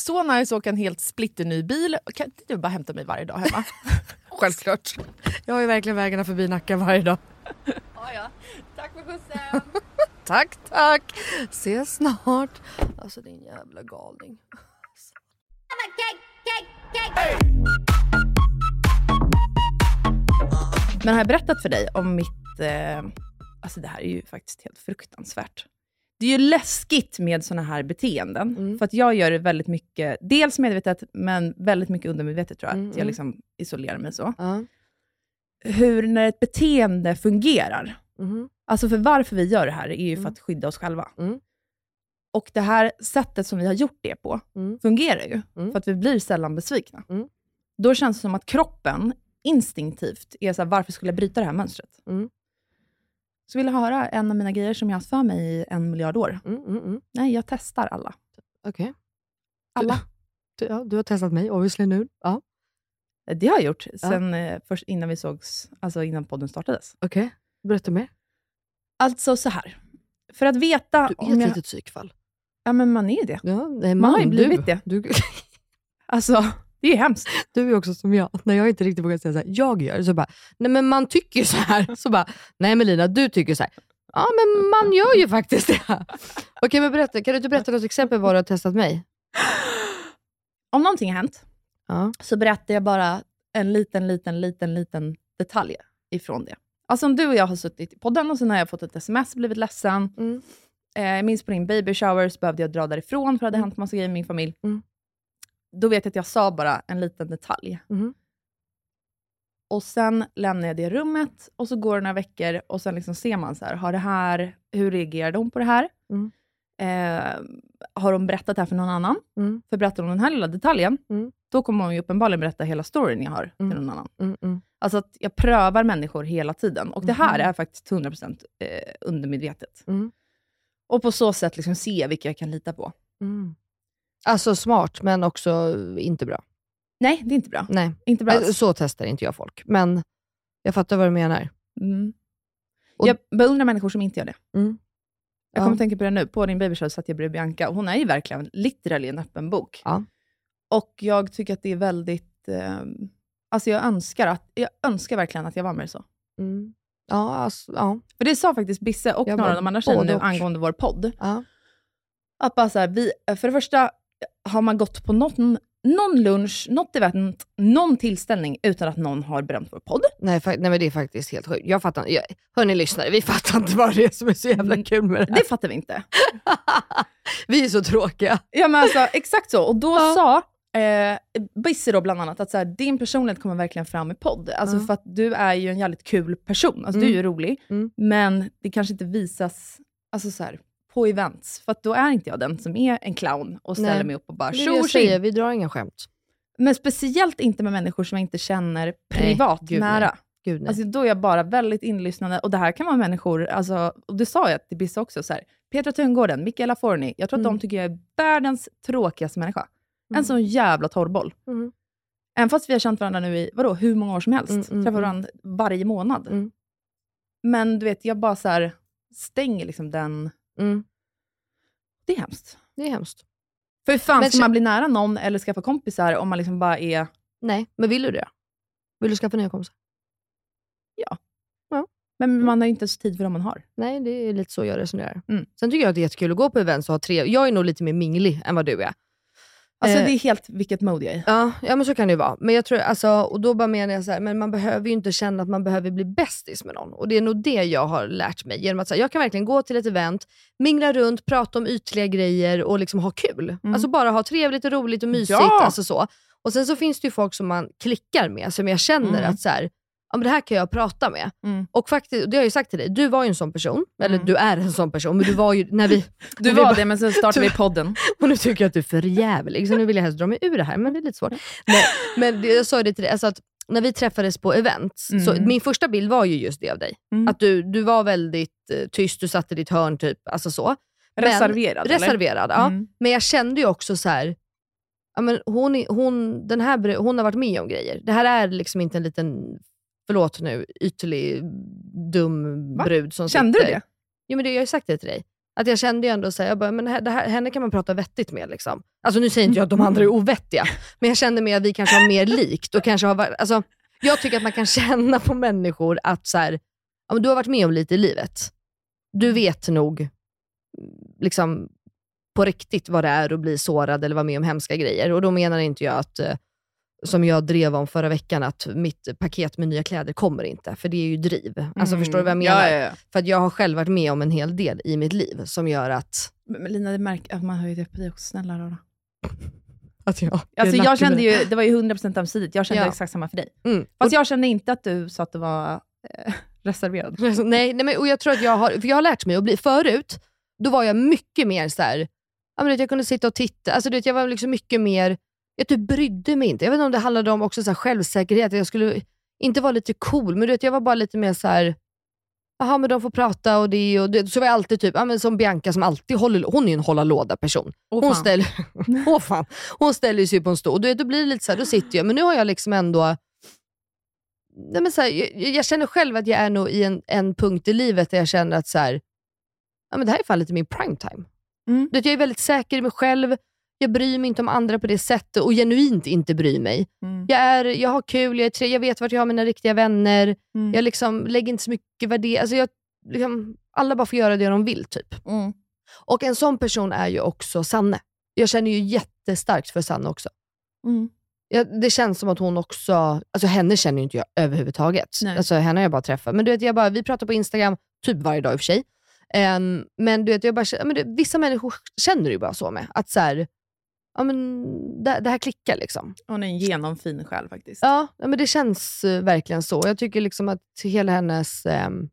Så nice att åka en helt splitterny bil. Kan inte du bara hämta mig varje dag hemma? Självklart. Jag har ju verkligen vägarna förbi Nacka varje dag. Tack för skjutsen. Tack, tack. Ses snart. Alltså din jävla galning. Men har jag berättat för dig om mitt... Eh, alltså det här är ju faktiskt helt fruktansvärt. Det är ju läskigt med såna här beteenden. Mm. För att jag gör det väldigt mycket, dels medvetet, men väldigt mycket undermedvetet tror jag. Mm, att jag mm. liksom isolerar mig så. Ja. Hur, när ett beteende fungerar. Mhm. Alltså för varför vi gör det här är ju för Mm. att skydda oss själva. Mm. Och det här sättet som vi har gjort det på Mm. fungerar ju. Mm. För att vi blir sällan besvikna. Mm. Då känns det som att kroppen instinktivt är så här, varför skulle jag bryta det här mönstret? Mm. Så vill jag höra en av mina grejer som jag har haft för mig i en miljard år. Mm, mm, mm. Nej, jag testar alla. Okej. Alla. Du, ja, du har testat mig obviously nu. Ja. Det har jag gjort sen eh, först innan vi sågs, alltså innan podden startades. Okej, berätta mer. Alltså så här. För att veta Du är om ett jag... litet psykfall. Ja, men man är det. Ja, nej, Man har ju man, blivit du, det. Du, Alltså, det är ju hemskt. du är också som jag. När jag inte riktigt vågar säga så här, jag gör, så bara, nej men man tycker så här. Så bara, nej Melina, du tycker så här. Ja, men man gör ju faktiskt det. Okej, men berätta. Kan du inte berätta något exempel vad du har testat mig? Om någonting har hänt, Ja. så berättar jag bara en liten, liten, liten, liten detalj ifrån det. Alltså om du och jag har suttit i podden och sen har jag fått ett sms och blivit ledsen. Mm. Eh, jag minns på din baby shower så behövde jag dra därifrån för det hade hänt massa grejer med min familj. Mm. Då vet jag att jag sa bara en liten detalj. Mhm. Och sen lämnar jag det rummet och så går det några veckor och sen liksom ser man så här, har det här, hur reagerade hon på det här? Mm. Eh, har hon berättat det här för någon annan? Mm. För berättar hon den här lilla detaljen, Mm. då kommer hon ju uppenbarligen berätta hela storyn jag har Mm. till någon annan. Mm, mm. Alltså att jag prövar människor hela tiden. Och det här Mhm. är faktiskt 100% eh, undermedvetet. Mm. Och på så sätt liksom se vilka jag kan lita på. Mm. Alltså smart, men också inte bra. Nej, det är inte bra. Nej, Inte bra Eh, alls. så testar inte jag folk. Men jag fattar vad du menar. Mm. Och- Jag beundrar människor som inte gör det. Mm. Jag Ja. kommer tänka på det nu. På din babyshow satt jag bredvid Bianca. och Hon är ju verkligen literally en öppen bok. Ja. Och jag tycker att det är väldigt... Eh, alltså jag önskar, att, jag önskar verkligen att jag var mer så. Mm. Ja, alltså, ja. För det sa faktiskt Bisse och Jag några av de andra tjejerna nu angående vår podd. ja. Att bara så här, vi, för det första, har man gått på någon, någon lunch, något event, någon tillställning utan att någon har berömt vår podd? Nej, fa- nej, men det är faktiskt helt sjukt. Jag fattar jag, Hörni lyssnare, vi fattar inte vad det är som är så jävla Mm. kul med det här. Det fattar vi inte. Vi är så tråkiga. Ja men alltså exakt så. Och då Ja. sa eh, Bisse då bland annat att så här, din personlighet kommer verkligen fram i podd. Alltså Ja. för att du är ju en jävligt kul person. Alltså du är ju rolig, Mm. men det kanske inte visas alltså så här, på events. För då är inte jag den som är en clown och ställer Nej. mig upp och bara tjo jag säger, vi drar inga skämt. Men speciellt inte med människor som jag inte känner privat gud, nära. nej. Gud nej. Alltså, då är jag bara väldigt inlyssnande. Och det här kan vara människor, alltså, och det sa jag till Bisse också, så här, Petra Tungården, Mikaela Forni, jag tror att Mm. de tycker jag är världens tråkigaste människa. Mm. En sån jävla torrboll. Mm. Även fast vi har känt varandra nu i, vadå, hur många år som helst. Mm, mm, Träffar mm. varandra varje månad. Mm. Men du vet, jag bara så här, stänger liksom den... Mm. Det är hemskt. Det är hemskt. För hur fan Men ska man bli nära någon eller skaffa kompisar om man liksom bara är... Nej, men vill du det? Vill du skaffa nya kompisar? Men man har inte ens tid för dem man har. Nej, det är lite så jag resonerar. Mm. Sen tycker jag att det är jättekul att gå på events och ha trevligt. Jag är nog lite mer minglig än vad du är. Alltså Eh, det är helt vilket mode jag är i. Ja, ja men så kan det ju vara. Men jag tror, alltså, och då bara menar jag så här, men man behöver ju inte känna att man behöver bli bästis med någon. Och det är nog det jag har lärt mig. Genom att så här, jag kan verkligen gå till ett event, mingla runt, prata om ytliga grejer och liksom ha kul. Mm. Alltså bara ha trevligt och roligt och mysigt. Ja! Alltså så. Och sen så finns det ju folk som man klickar med, som jag känner Mm. att så här, ja, men det här kan jag prata med. Mm. Och faktiskt, det har jag ju sagt till dig, du var ju en sån person, eller Mm. du är en sån person, men du var ju när vi... Du när vi var bara- det, men sen startade vi podden. Och nu tycker jag att du är för jävlig, så nu vill jag helst dra mig ur det här, men det är lite svårt. Men det, jag sa det till dig, alltså att när vi träffades på events, så Mm. min första bild var ju just det av dig. Mm. Att du, du var väldigt eh, tyst, du satt i ditt hörn typ, alltså så. Men- Reserverad eller? Reserverad, ja. Mm. Men jag kände ju också så här. Ja, men hon, hon, den här, hon har varit med om grejer. Det här är liksom inte en liten, förlåt nu, ytlig, dum Va? brud som Kände du sitter. det? Jo men det, jag har ju sagt det till dig. Att jag kände ju ändå så här, jag bara, men det här, det här, henne kan man prata vettigt med. Liksom. Alltså nu säger inte jag att de andra är ovettiga, men jag kände mer att vi kanske har mer likt. Och kanske har, alltså, jag tycker att man kan känna på människor att så här, ja, men du har varit med om lite i livet. Du vet nog liksom, på riktigt vad det är att bli sårad eller vara med om hemska grejer. Och då menar inte jag att, eh, som jag drev om förra veckan, att mitt paket med nya kläder kommer inte. För det är ju driv. Alltså Mm. förstår du vad jag menar? Ja, ja, ja. För att jag har själv varit med om en hel del i mitt liv som gör att... Men Lina, det märker att man ju det på dig också. Snälla rara. att jag, Alltså jag kände ju, det var ju 100% ömsesidigt, jag kände Ja. exakt samma för dig. Mm. Fast jag kände inte att du sa att du var eh, reserverad. Nej, nej men, och jag tror att jag har, för jag har lärt mig att bli, förut, då var jag mycket mer så här, jag kunde sitta och titta, alltså, vet, jag var liksom mycket mer, jag typ brydde mig inte. Jag vet inte om det handlade om också så här självsäkerhet, jag skulle inte vara lite cool, men du vet, jag var bara lite mer så här. Jaha, men de får prata och det och det. Så var jag alltid typ, ja, men som Bianca som alltid håller, hon är ju en hålla låda person. Åh, hon, ställer, åh, fan. hon ställer sig på en stol. Du vet, då blir det lite så här, då sitter jag, men nu har jag liksom ändå Nej, men så här, jag, jag känner själv att jag är nog i en, en punkt i livet där jag känner att så här, ja, men det här är fan lite min prime time. Mm. Du vet, Jag är väldigt säker i mig själv, jag bryr mig inte om andra på det sättet och genuint inte bryr mig. Mm. Jag, är, jag har kul, jag, är tre, jag vet vart jag har mina riktiga vänner, Mm. jag liksom lägger inte så mycket värdering. Alltså jag, liksom, alla bara får göra det de vill. typ. Mm. Och en sån person är ju också Sanne. Jag känner ju jättestarkt för Sanne också. Mm. Ja, det känns som att hon också, alltså henne känner ju inte jag överhuvudtaget. Nej. Alltså henne har jag bara träffat. Men du vet, jag bara, vi pratar på Instagram typ varje dag i och för sig. Ehm, men du vet, jag bara, men det, vissa människor känner du ju bara så med. Att så här, ja, men det, det här klickar liksom. Hon är en genomfin själ faktiskt. Ja, ja, men det känns eh, verkligen så. Jag tycker liksom att hela hennes ehm,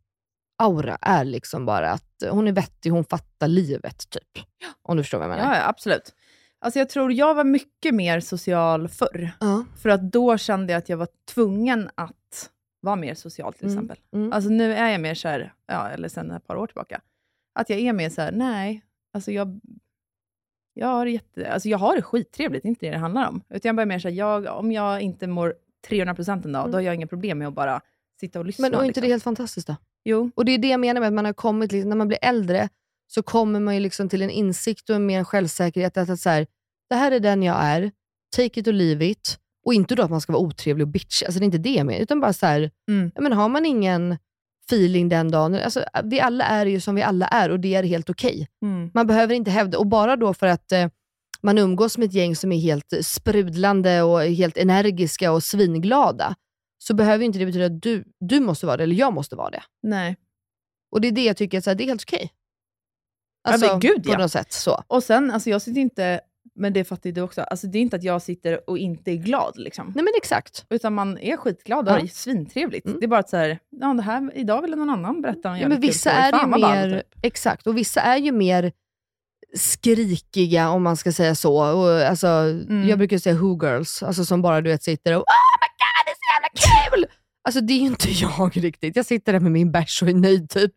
aura är liksom bara att hon är vettig, hon fattar livet typ. Om du förstår vad jag menar. Ja, ja, absolut. Alltså jag tror jag var mycket mer social förr. Ja. För att då kände jag att jag var tvungen att vara mer social till Mm, exempel. mm. Alltså nu är jag mer så här, ja, eller sen ett par år tillbaka, att jag är mer så här, nej, alltså jag, jag, har, jätte, alltså jag har det skittrevligt, det är inte det det handlar om. Utan jag bara mer jag, om jag inte mår 300% en dag, Mm. då har jag inga problem med att bara sitta och lyssna. Men och inte liksom. det helt fantastiskt då? Jo. Och det är det jag menar med att man har kommit, liksom, när man blir äldre, så kommer man ju liksom till en insikt och en mer självsäkerhet. Att, att så här, det här är den jag är, take it or leave it. Och inte då att man ska vara otrevlig och bitch, alltså det är inte det jag menar. Utan bara så här, Mm. men har man ingen feeling den dagen, alltså, vi alla är ju som vi alla är och det är helt okej. Mm. Man behöver inte hävda, och bara då för att eh, man umgås med ett gäng som är helt eh, sprudlande och helt energiska och svinglada, så behöver inte det betyda att du, du måste vara det, eller jag måste vara det. Nej. Och det är det jag tycker, att så här, det är helt okej. Ja, Alltså, men gud, på ja. något sätt så. Och sen, alltså jag sitter inte, men det fattar ju du också, alltså det är inte att jag sitter och inte är glad. Liksom. Nej men exakt. Utan man är skitglad och Ja. har svintrevligt. Mm. Det är bara att så här, ja, det här, idag ville någon annan berätta en Ja, men vissa är ju Fan, mer, typ. exakt, och vissa är ju mer skrikiga om man ska säga så. Och, alltså, Mm. Jag brukar säga who girls, alltså, som bara du vet sitter och oh my god det är så jävla kul! Alltså det är ju inte jag riktigt. Jag sitter där med min bärs och är nöjd typ.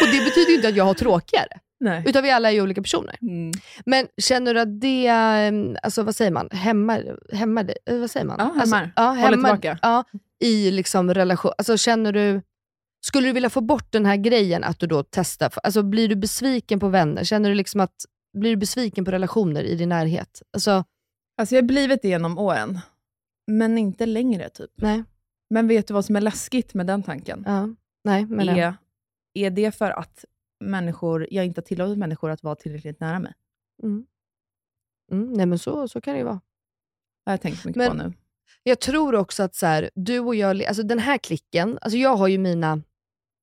och det betyder ju inte att jag har tråkigare. Nej. Utan vi alla är ju olika personer. Mm. Men känner du att det, eh, alltså vad säger man, hämmar, hämmar det? Eh, Vad säger man? Ja, Alltså, hämmar. ja, Håller hämmar tillbaka. Ja, i liksom relation. Alltså känner du, skulle du vilja få bort den här grejen att du då testar? Alltså blir du besviken på vänner? Känner du liksom att, blir du besviken på relationer i din närhet? Alltså, Alltså jag har blivit det genom åren, men inte längre typ. nej. Men vet du vad som är läskigt med den tanken? Ja, nej, men är, är det för att människor, jag inte har tillåtit människor att vara tillräckligt nära mig? mm. Mm, nej men så, så kan det ju vara. Det har jag tänkt mycket Men- på nu. Jag tror också att så här, du och jag, alltså den här klicken, alltså jag har ju mina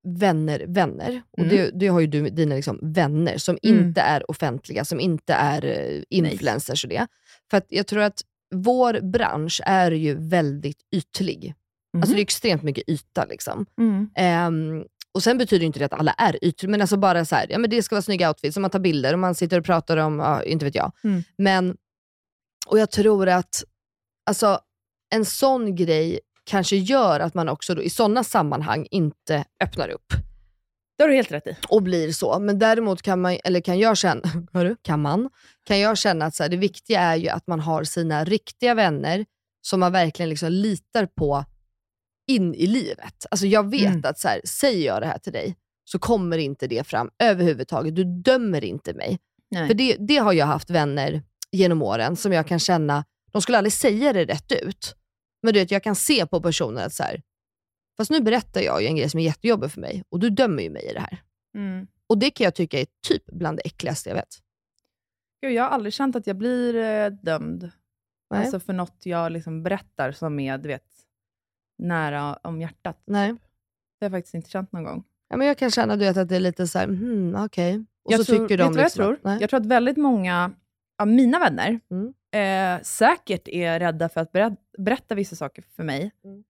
vänner, vänner. Och Mm. det, det har ju du dina liksom vänner som Mm. inte är offentliga, som inte är eh, influencers och det. För jag tror att vår bransch är ju väldigt ytlig. Alltså det är extremt mycket yta liksom. Mm. Och sen betyder inte det att alla är ytor, men alltså bara så här, ja men det ska vara snygga outfits, och man tar bilder och man sitter och pratar om, ja, inte vet jag. Mm. Men, och jag tror att alltså, en sån grej kanske gör att man också då, i sådana sammanhang inte öppnar upp Det har du helt rätt i. och blir så. Men däremot kan man, eller kan jag känna, hörru, kan man, kan jag känna att så här, det viktiga är ju att man har sina riktiga vänner som man verkligen liksom litar på in i livet. Alltså jag vet Mm. att så här, säger jag det här till dig så kommer inte det fram överhuvudtaget. Du dömer inte mig. Nej. För det, det har jag haft vänner genom åren som jag kan känna, de skulle aldrig säga det rätt ut. Men du vet, jag kan se på personen att så här, fast nu berättar jag ju en grej som är jättejobbig för mig och du dömer ju mig i det här. Mm. Och det kan jag tycka är typ bland det äckligaste jag vet. Gud, jag har aldrig känt att jag blir eh, dömd Nej. alltså för något jag liksom berättar som är du vet, nära om hjärtat. Nej. Det har jag faktiskt inte känt någon gång. Ja, men jag kan känna du vet, att det är lite så här, hmm, okej. Och jag så tror, tycker de vet du vad jag liksom, tror? nej. Jag tror att väldigt många av mina vänner Mm. eh, säkert är rädda för att berätta, berätta vissa saker för mig. Mm.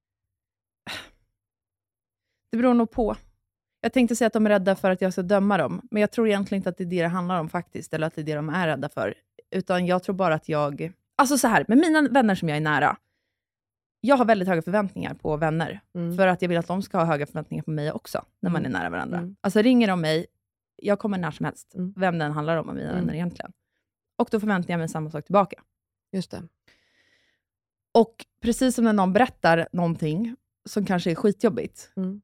Det beror nog på. Jag tänkte säga att de är rädda för att jag ska döma dem, men jag tror egentligen inte att det är det det handlar om faktiskt, eller att det är det de är rädda för. Utan jag tror bara att jag... Alltså så här, med mina vänner som jag är nära, jag har väldigt höga förväntningar på vänner. Mm. För att jag vill att de ska ha höga förväntningar på mig också, när man är nära varandra. Mm. Alltså ringer de mig, jag kommer när som helst, Mm. vem den handlar om av mina Mm. vänner egentligen. Och då förväntar jag mig samma sak tillbaka. Just det. Och precis som när någon berättar någonting som kanske är skitjobbigt, Mm.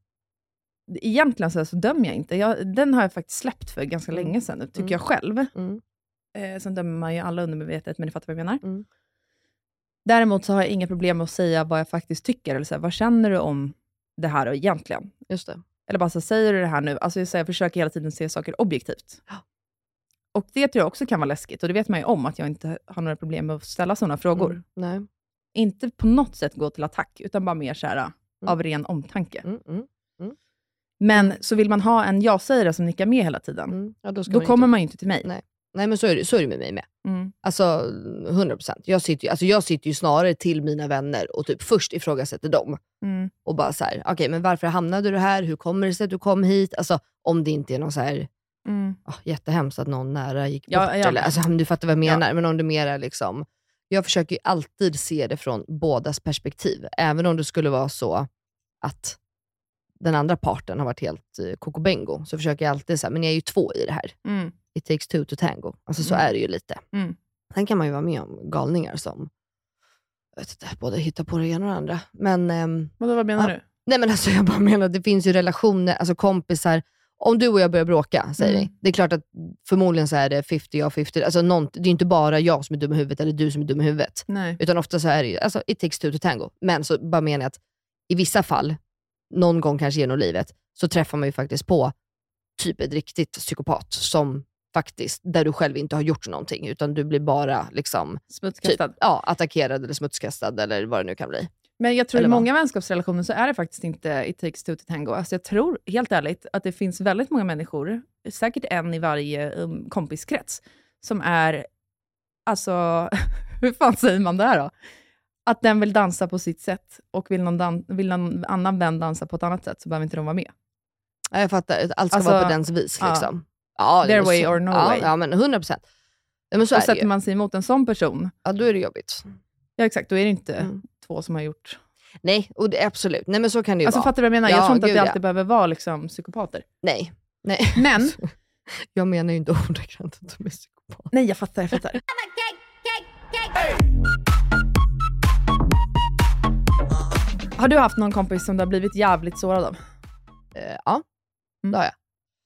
egentligen så, så dömer jag inte. Jag, den har jag faktiskt släppt för ganska Mm. länge sedan, tycker Mm. jag själv. Mm. Eh, sen dömer man ju alla undermedvetet, men ni fattar vad jag menar. Mm. Däremot så har jag inga problem med att säga vad jag faktiskt tycker, eller så här, vad känner du om det här egentligen? Just det. Eller bara så säger du det här nu? Alltså jag, säger, jag försöker hela tiden se saker objektivt. Och det tror jag också kan vara läskigt, och det vet man ju om, att jag inte har några problem med att ställa sådana frågor. Mm. Nej. Inte på något sätt gå till attack, utan bara mer så här, av ren omtanke. Mm. Mm. Men så vill man ha en ja-sägare som nickar med hela tiden, Mm. Ja, då då man kommer inte... man ju inte till mig. Nej. Nej, men så är, det, så är det med mig med. Mm. Alltså 100%. Jag sitter, ju, alltså, jag sitter ju snarare till mina vänner och typ först ifrågasätter dem. Mm. Och bara så här, okej men varför hamnade du här? Hur kommer det sig att du kom hit? Alltså om det inte är någon så här, Mm. oh, jättehemskt att någon nära gick bort. Ja, ja. Eller, alltså, du fattar vad jag Ja. menar. Men om det mer är liksom, jag försöker ju alltid se det från bådas perspektiv. Även om det skulle vara så att den andra parten har varit helt eh, kokobengo, så försöker jag alltid säga, men jag är ju två i det här. Mm. It takes two to tango. Alltså så Mm. är det ju lite. Mm. Sen kan man ju vara med om galningar som, inte, både hittar på det ena och det andra. Men, ehm, Vadå, vad menar Ja. du? nej men alltså jag bara menar, det finns ju relationer, alltså kompisar. Om du och jag börjar bråka, säger Mm. vi. Det är klart att förmodligen så är det 50 jag 50. Alltså någon, det är inte bara jag som är dum i huvudet eller du som är dum i huvudet. Nej. Utan ofta så är det ju, alltså it takes two to tango. Men så bara menar jag att i vissa fall, någon gång kanske genom livet, så träffar man ju faktiskt på typ ett riktigt psykopat som faktiskt, där du själv inte har gjort någonting, utan du blir bara liksom, typ, Smutskastad. ja, attackerad eller smutskastad eller vad det nu kan bli. Men jag tror Eller i vad? många vänskapsrelationer så är det faktiskt inte it takes two to tango. Alltså jag tror helt ärligt att det finns väldigt många människor, säkert en i varje um, kompiskrets, som är, alltså, hur fan säger man det här då? Att den vill dansa på sitt sätt och vill någon, dan- vill någon annan vän dansa på ett annat sätt så behöver inte de vara med. Ja, jag fattar, allt ska Alltså, vara på dens vis. Liksom. Ja, det Their är way så. or no ja, way. Ja, men 100 procent. Ja, men så och sätter man sig emot en sån person, Ja, då är det jobbigt. ja exakt, då är det inte Mm. två som har gjort... Nej, och det, absolut. Nej, men så kan det ju Alltså vara. fattar du vad jag menar? Ja, jag tror inte att gud, det ja. alltid behöver vara liksom, psykopater. Nej. Nej. Men, Jag menar ju inte ordagrant att de är psykopater. nej jag fattar, jag fattar. Har du haft någon kompis som du har blivit jävligt sårad av? Eh, ja, Mm. det har jag.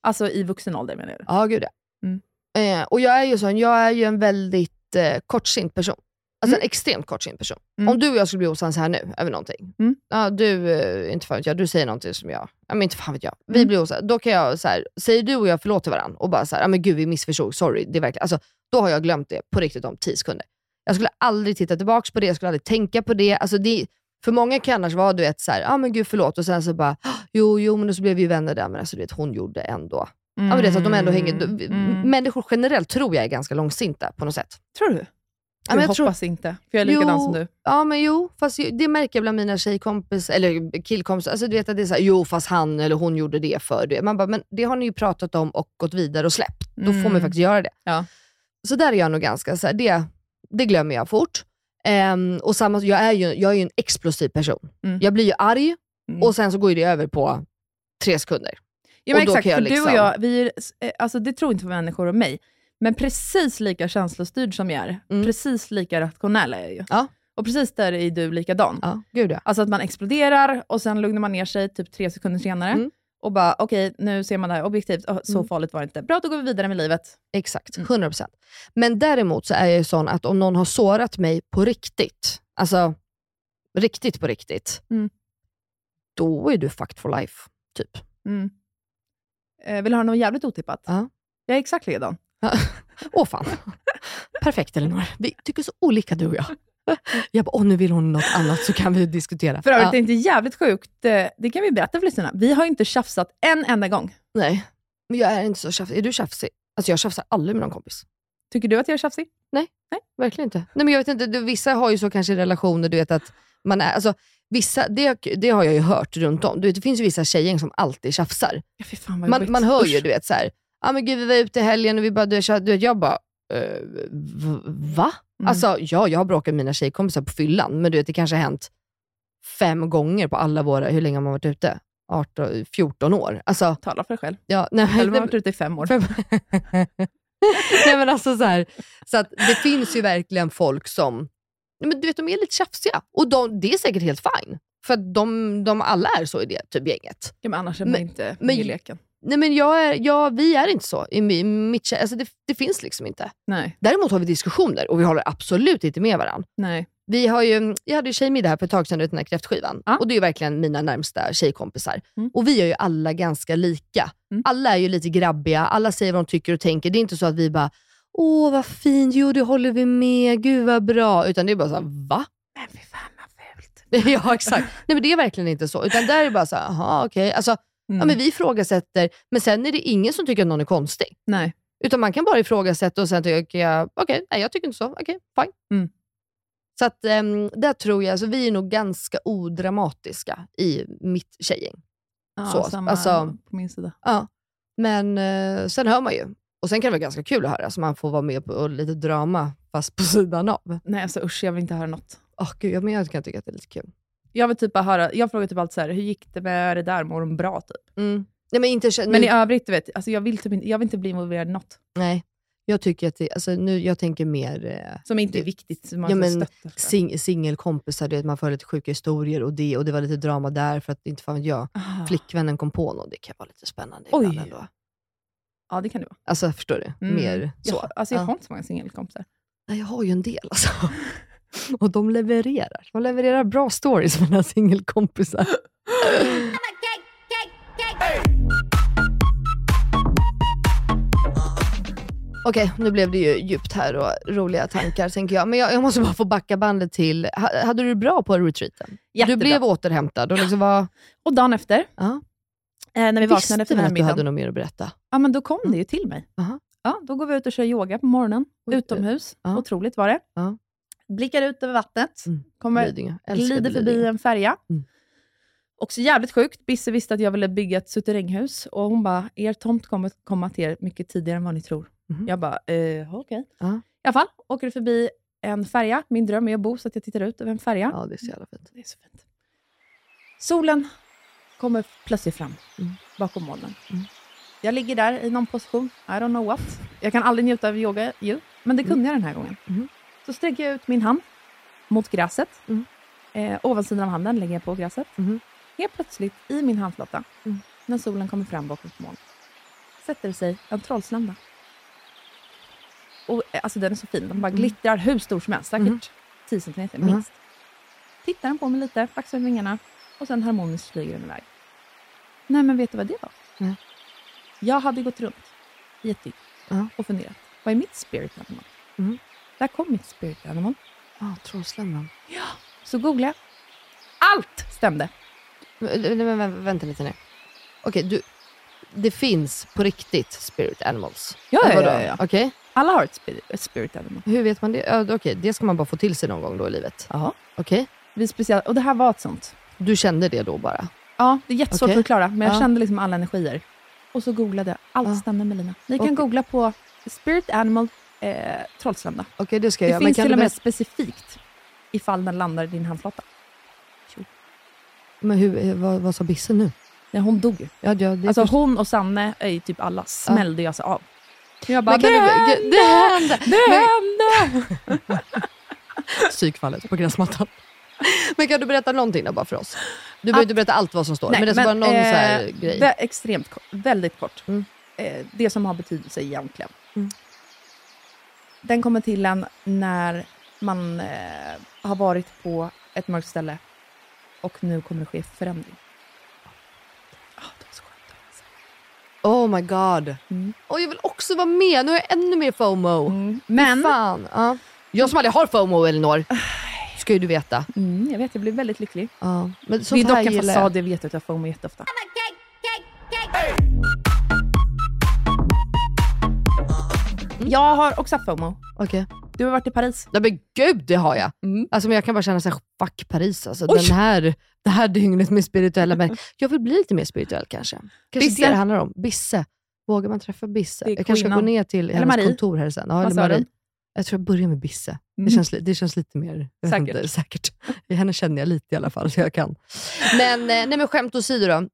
Alltså i vuxen ålder menar jag. Ja, gud ja. Mm. Eh, och jag är ju sån, jag är ju en väldigt eh, kortsint person. Alltså Mm. en extremt kortsint person. Mm. Om du och jag skulle bli osams här nu över någonting. Mm. Ja, du, eh, inte fan vet jag, du säger någonting som jag, ja men inte fan vet jag. Vi Mm. blir osams. Då kan jag så här, säger du och jag förlåt till varandra och bara så här, ja men gud vi missförstod, sorry. Det är verkligen, alltså, då har jag glömt det på riktigt om 10 sekunder. Jag skulle aldrig titta tillbaka på det, jag skulle aldrig tänka på det. Alltså, det för många kan annars vara du vet, så här, ja men gud förlåt och sen så bara, jo jo men så blev vi vänner där men alltså, du vet, hon gjorde ändå. Ja, men det så att de ändå hänger, Mm. Människor generellt tror jag är ganska långsinta på något sätt. Tror du? Ja, men jag jag tror- hoppas inte, för jag är likadan Jo. som du. Ja men jo, fast det märker jag bland mina tjejkompis, eller killkompisar. Alltså du vet att det är såhär, jo fast han eller hon gjorde det för det. Man bara, men det har ni ju pratat om och gått vidare och släppt. Då får man ju Mm. faktiskt göra det. Ja. Så där är jag nog ganska, så här, det, det glömmer jag fort. Ehm, och samma, jag är ju jag är ju en explosiv person. Mm. Jag blir ju arg Mm. och sen så går det över på tre sekunder. Ja, men Och exakt, för du liksom- och jag, vi är, eh, alltså, det tror inte människor om mig, men precis lika känslostyrd som jag är, Mm. precis lika rationell är jag ju. Ja. Och precis där är du likadan. Ja, gud ja. Alltså att man exploderar och sen lugnar man ner sig typ tre sekunder senare. Mm. Och bara, okej, nu ser man det här objektivt. Oh, så Mm. farligt var det inte. Bra, då går vi vidare med livet. Exakt, Mm. 100%. Men däremot så är jag ju sån att om någon har sårat mig på riktigt, alltså riktigt på riktigt, Mm. då är du fucked for life, typ. Mm. Eh, vill du höra något jävligt otippat? Ja. Jag är exakt likadan. Åh fan. Perfekt Elinor. Vi tycker så olika du och jag. Jag bara, åh nu vill hon något annat så kan vi diskutera. För övrigt, Ja. det är inte jävligt sjukt. Eh, Det kan vi berätta för lyssnarna. Vi har inte tjafsat en enda gång. Nej, men jag är inte så tjafsig. Är du tjafsig? Alltså jag tjafsar aldrig med någon kompis. Tycker du att jag är tjafsig? Verkligen inte. Nej, men jag vet inte, du, vissa har ju så kanske relationer, du vet att man är, alltså, vissa, det, det har jag ju hört runt om. Du vet, det finns ju vissa tjejer som alltid tjafsar. Ja, Man, man hör ju, du vet såhär, ja men gud vi var ute i helgen och vi bara, du du vet jag bara, v- va? Mm. Alltså ja, jag har bråkat med mina tjejkompisar på fyllan, men du vet det kanske har hänt fem gånger på alla våra, hur länge har man varit ute? 18, 14 år. Alltså, Tala för dig själv. ja, nej, Eller har varit ute i fem år. Fem- Nej men alltså så här, så att det finns ju verkligen folk som, men du vet de är lite tjafsiga och de, det är säkert helt fine. För att de, de alla är så i det typ gänget. Ja, men annars är man Men- inte men- med i leken. Nej men jag är, jag, vi är inte så i mi- mitt alltså det, det finns liksom inte. Nej, Däremot har vi diskussioner och vi håller absolut inte med varandra. nej. Vi har ju, jag hade ju tjejmiddag här för ett tag sedan, den här kräftskivan. Ja. Och det är ju verkligen mina närmsta tjejkompisar. Mm. Och vi är ju alla ganska lika. Mm. Alla är ju lite grabbiga, alla säger vad de tycker och tänker. Det är inte så att vi bara, åh vad fint, jo det håller vi med, gud vad bra. Utan det är bara så här, va? Men fy fan vad fult. ja exakt. Nej men det är verkligen inte så. Utan där är det bara så här, jaha okej. Alltså, Mm. ja, men vi ifrågasätter, men sen är det ingen som tycker att någon är konstig. Nej. Utan man kan bara ifrågasätta och sen tycker jag, okej, nej jag tycker inte så, okej, fine. Mm. Så att um, där tror jag, alltså, vi är nog ganska odramatiska i mitt tjejgäng. Ja, Så, samma alltså- på min sida. Ja. Men eh, sen hör man ju. Och sen kan det vara ganska kul att höra, så man får vara med på lite drama, fast på sidan av. Nej, alltså usch, jag vill inte höra något. Åh gud, ja, men jag kan tycka att det är lite kul. Jag vill typ bara höra, jag frågar typ alltid så här, hur gick det med det där? Mår de bra? Typ. Mm. Nej, men inte, Men i övrigt, du vet, alltså jag, vill typ inte, jag vill inte bli involverad i något nej, jag tycker att det, alltså, nu, jag tänker mer eh, som inte är Det- viktigt. Som man Ja, men sing, singelkompisar, du vet, man får lite sjuka historier och det, och det var lite drama där för att inte fan vet jag, Ah. flickvännen kom på något. Det kan vara lite spännande Oj. ibland ändå. Ja, det kan det vara. Alltså förstår du? Mm. Mer så. Jag, alltså jag Ja. har inte så många singelkompisar. Nej, jag har ju en del alltså. Och de levererar. De levererar bra stories mina singelkompisar. Okej, nu blev det ju djupt här och roliga tankar tänker jag. Men jag, jag måste bara få backa bandet till, ha- hade du det bra på retreaten? Jättebra. Du blev återhämtad och liksom var... Och dagen efter, Ja. eh, när vi vaknade efter Visste den ni här att du hade middagen, något mer att berätta? ja, men då kom det ju till mig. Aha. Ja, då går vi ut och kör yoga på morgonen, Oj, utomhus. ja. Otroligt var det. Ja. Blickar ut över vattnet, Mm. kommer, glider förbi en färja. Mm. Också jävligt sjukt. Bisse visste att jag ville bygga ett suteränghus och hon bara, er tomt kommer komma till er mycket tidigare än vad ni tror. Mhm. Jag bara, eh, okej. Ja. I alla fall, åker förbi en färja. Min dröm är att bo så att jag tittar ut över en färja. Ja, det är så jävla fint. Det är så fint. Solen kommer plötsligt fram Mm. bakom molnen. Mm. Jag ligger där i någon position, I don't know what. Jag kan aldrig njuta av yoga, ju, men det kunde jag den här gången. Mm. Så sträcker jag ut min hand mot gräset. Mm. Eh, ovansidan av handen lägger jag på gräset. Mm. Helt plötsligt, i min handflata, Mm. när solen kommer fram bakom molnet, sätter det sig en trollslända. Och, eh, alltså den är så fin, den bara Mm. glittrar hur stor som helst, säkert Mm. 10 centimeter Mm. minst. Tittar den på mig lite, flaxar med vingarna och sen harmoniskt flyger den iväg. Nej, men vet du vad det var? Nej. Jag hade gått runt i ett dygn och funderat. Vad är mitt spirit animal? Mm. Där kom mitt spirit animal. Ja, trollsländan. Så googlade jag. Allt stämde. Men, men, men, vänta lite nu. Okej, du, det finns på riktigt spirit animals? Ja, ja, ja, ja. Okej? Alla har ett spirit, ett spirit animal. Hur vet man det? Ja, Okej, det ska man bara få till sig någon gång då i livet. Ja. Okej? Är speciella, och det här var ett sånt. Du kände det då bara? Ja, det är jättesvårt Okej. att förklara, men jag Ja. kände liksom alla energier. Och så googlade jag. Allt Ja. stämde Melina. Ni kan googla på spirit animal eh, trollslända. Okej, det ska Det jag göra. Men finns till och med specifikt ifall den landar i din handflata. Men hur, eh, vad, vad sa Bisse nu? Nej, hon dog ju. Ja, ja, det Alltså först- hon och Sanne, är ju typ alla, smällde jag sig av. Jag bara, Men det, hände! det hände! Det Men- hände! Psykfallet på gräsmattan. Men kan du berätta någonting då bara för oss? Du behöver inte berätta allt vad som står, men det är bara någon eh, grej. Det extremt kort, väldigt kort. Mm. Eh, det som har betydelse egentligen. Mm. Den kommer till en när man eh, har varit på ett mörkt ställe och nu kommer det ske förändring. Det var så skönt. Oh my god. Mm. Och jag vill också vara med, nu har jag ännu mer FOMO. Men, Fan. Ja. Jag som aldrig har FOMO Elinor, ska ju du veta. mm, jag vet, jag blir väldigt lycklig. Ja. Men det är dock en fasad, jag vet att jag FOMO jätteofta. Jag har också haft FOMO. Okej. Du har varit i Paris. Nej men gud, det har jag. Mm. Alltså, men jag kan bara känna såhär, fuck Paris alltså. Oj. Den här, det här dygnet med spirituella men Jag vill bli lite mer spirituell kanske. Kanske Bisse. det det handlar om. Bisse. Vågar man träffa Bisse? Jag kanske ska gå ner till Eller hennes Marie. kontor här sen. Ja, eller Marie. du? Jag tror jag börjar med Bisse. Mm. Det, känns, det känns lite mer Säkert. Inte, säkert. Henne känner jag lite i alla fall, så jag kan. Men, eh, nej, men skämt åsido då.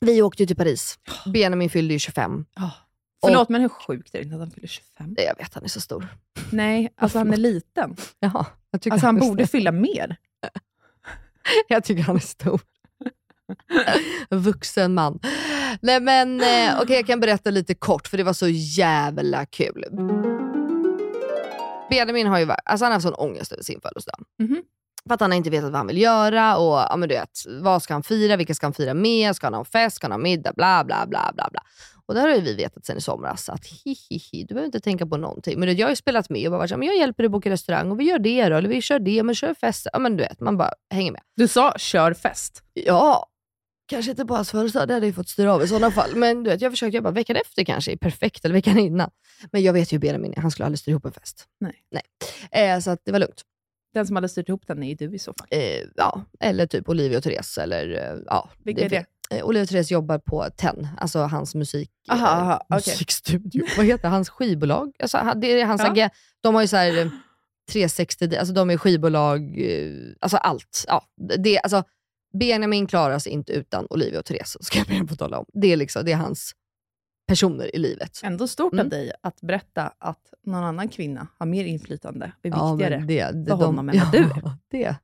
Vi åkte ju till Paris. Benjamin fyllde ju 25. Förlåt, men hur sjukt är det inte att han fyller 25? Jag vet, han är så stor. Nej, alltså han är liten. Jaha, jag tycker Alltså han borde stor. fylla mer. Jag tycker han är stor. Vuxen man. Nej men eh, okej, jag kan berätta lite kort för det var så jävla kul. Benjamin har ju alltså han har haft sån ångest över sin födelsedag. Mhm. För att han har inte vetat vad han vill göra och ja, men du vet, vad ska han fira, vilka ska han fira med, ska han ha en fest, ska han ha middag, bla bla bla bla bla. Och där har ju vi vetat sen i somras att hi, hi, hi, du behöver inte tänka på någonting. Men jag har ju spelat med och bara varit så här, men jag hjälper dig boka restaurang och vi gör det då, eller vi kör det, men kör fest. Ja men du vet, man bara hänger med. Du sa kör fest. Ja, kanske inte på hans födelsedag, det hade jag fått styra av i sådana fall. Men du vet, jag försökte, jag bara veckan efter kanske är perfekt, eller veckan innan. Men jag vet ju hur Benjamin är, han skulle aldrig styra ihop en fest. Nej. Nej. Eh, så det var lugnt. Den som hade styrt ihop den är ju du i så fall. Eh, ja, eller typ Olivia och Therese. Eller, eh, ja, Vilka är det? Eh, Olivia och Therese jobbar på TEN, alltså hans musik, Aha, eh, aha, okej. musikstudio. Vad heter hans skivbolag? Alltså, det är hans Ja. agent. De har ju så här eh, 360, alltså de är skivbolag, eh, alltså allt. Ja, det, alltså, Benjamin klarar sig inte utan Olivia och Therese, ska jag be på tala om. Det är, liksom, det är hans personer i livet. Ändå stort Mm. av dig att berätta att någon annan kvinna har mer inflytande och är Ja, viktigare. det, det, för honom än vad ja, du Det är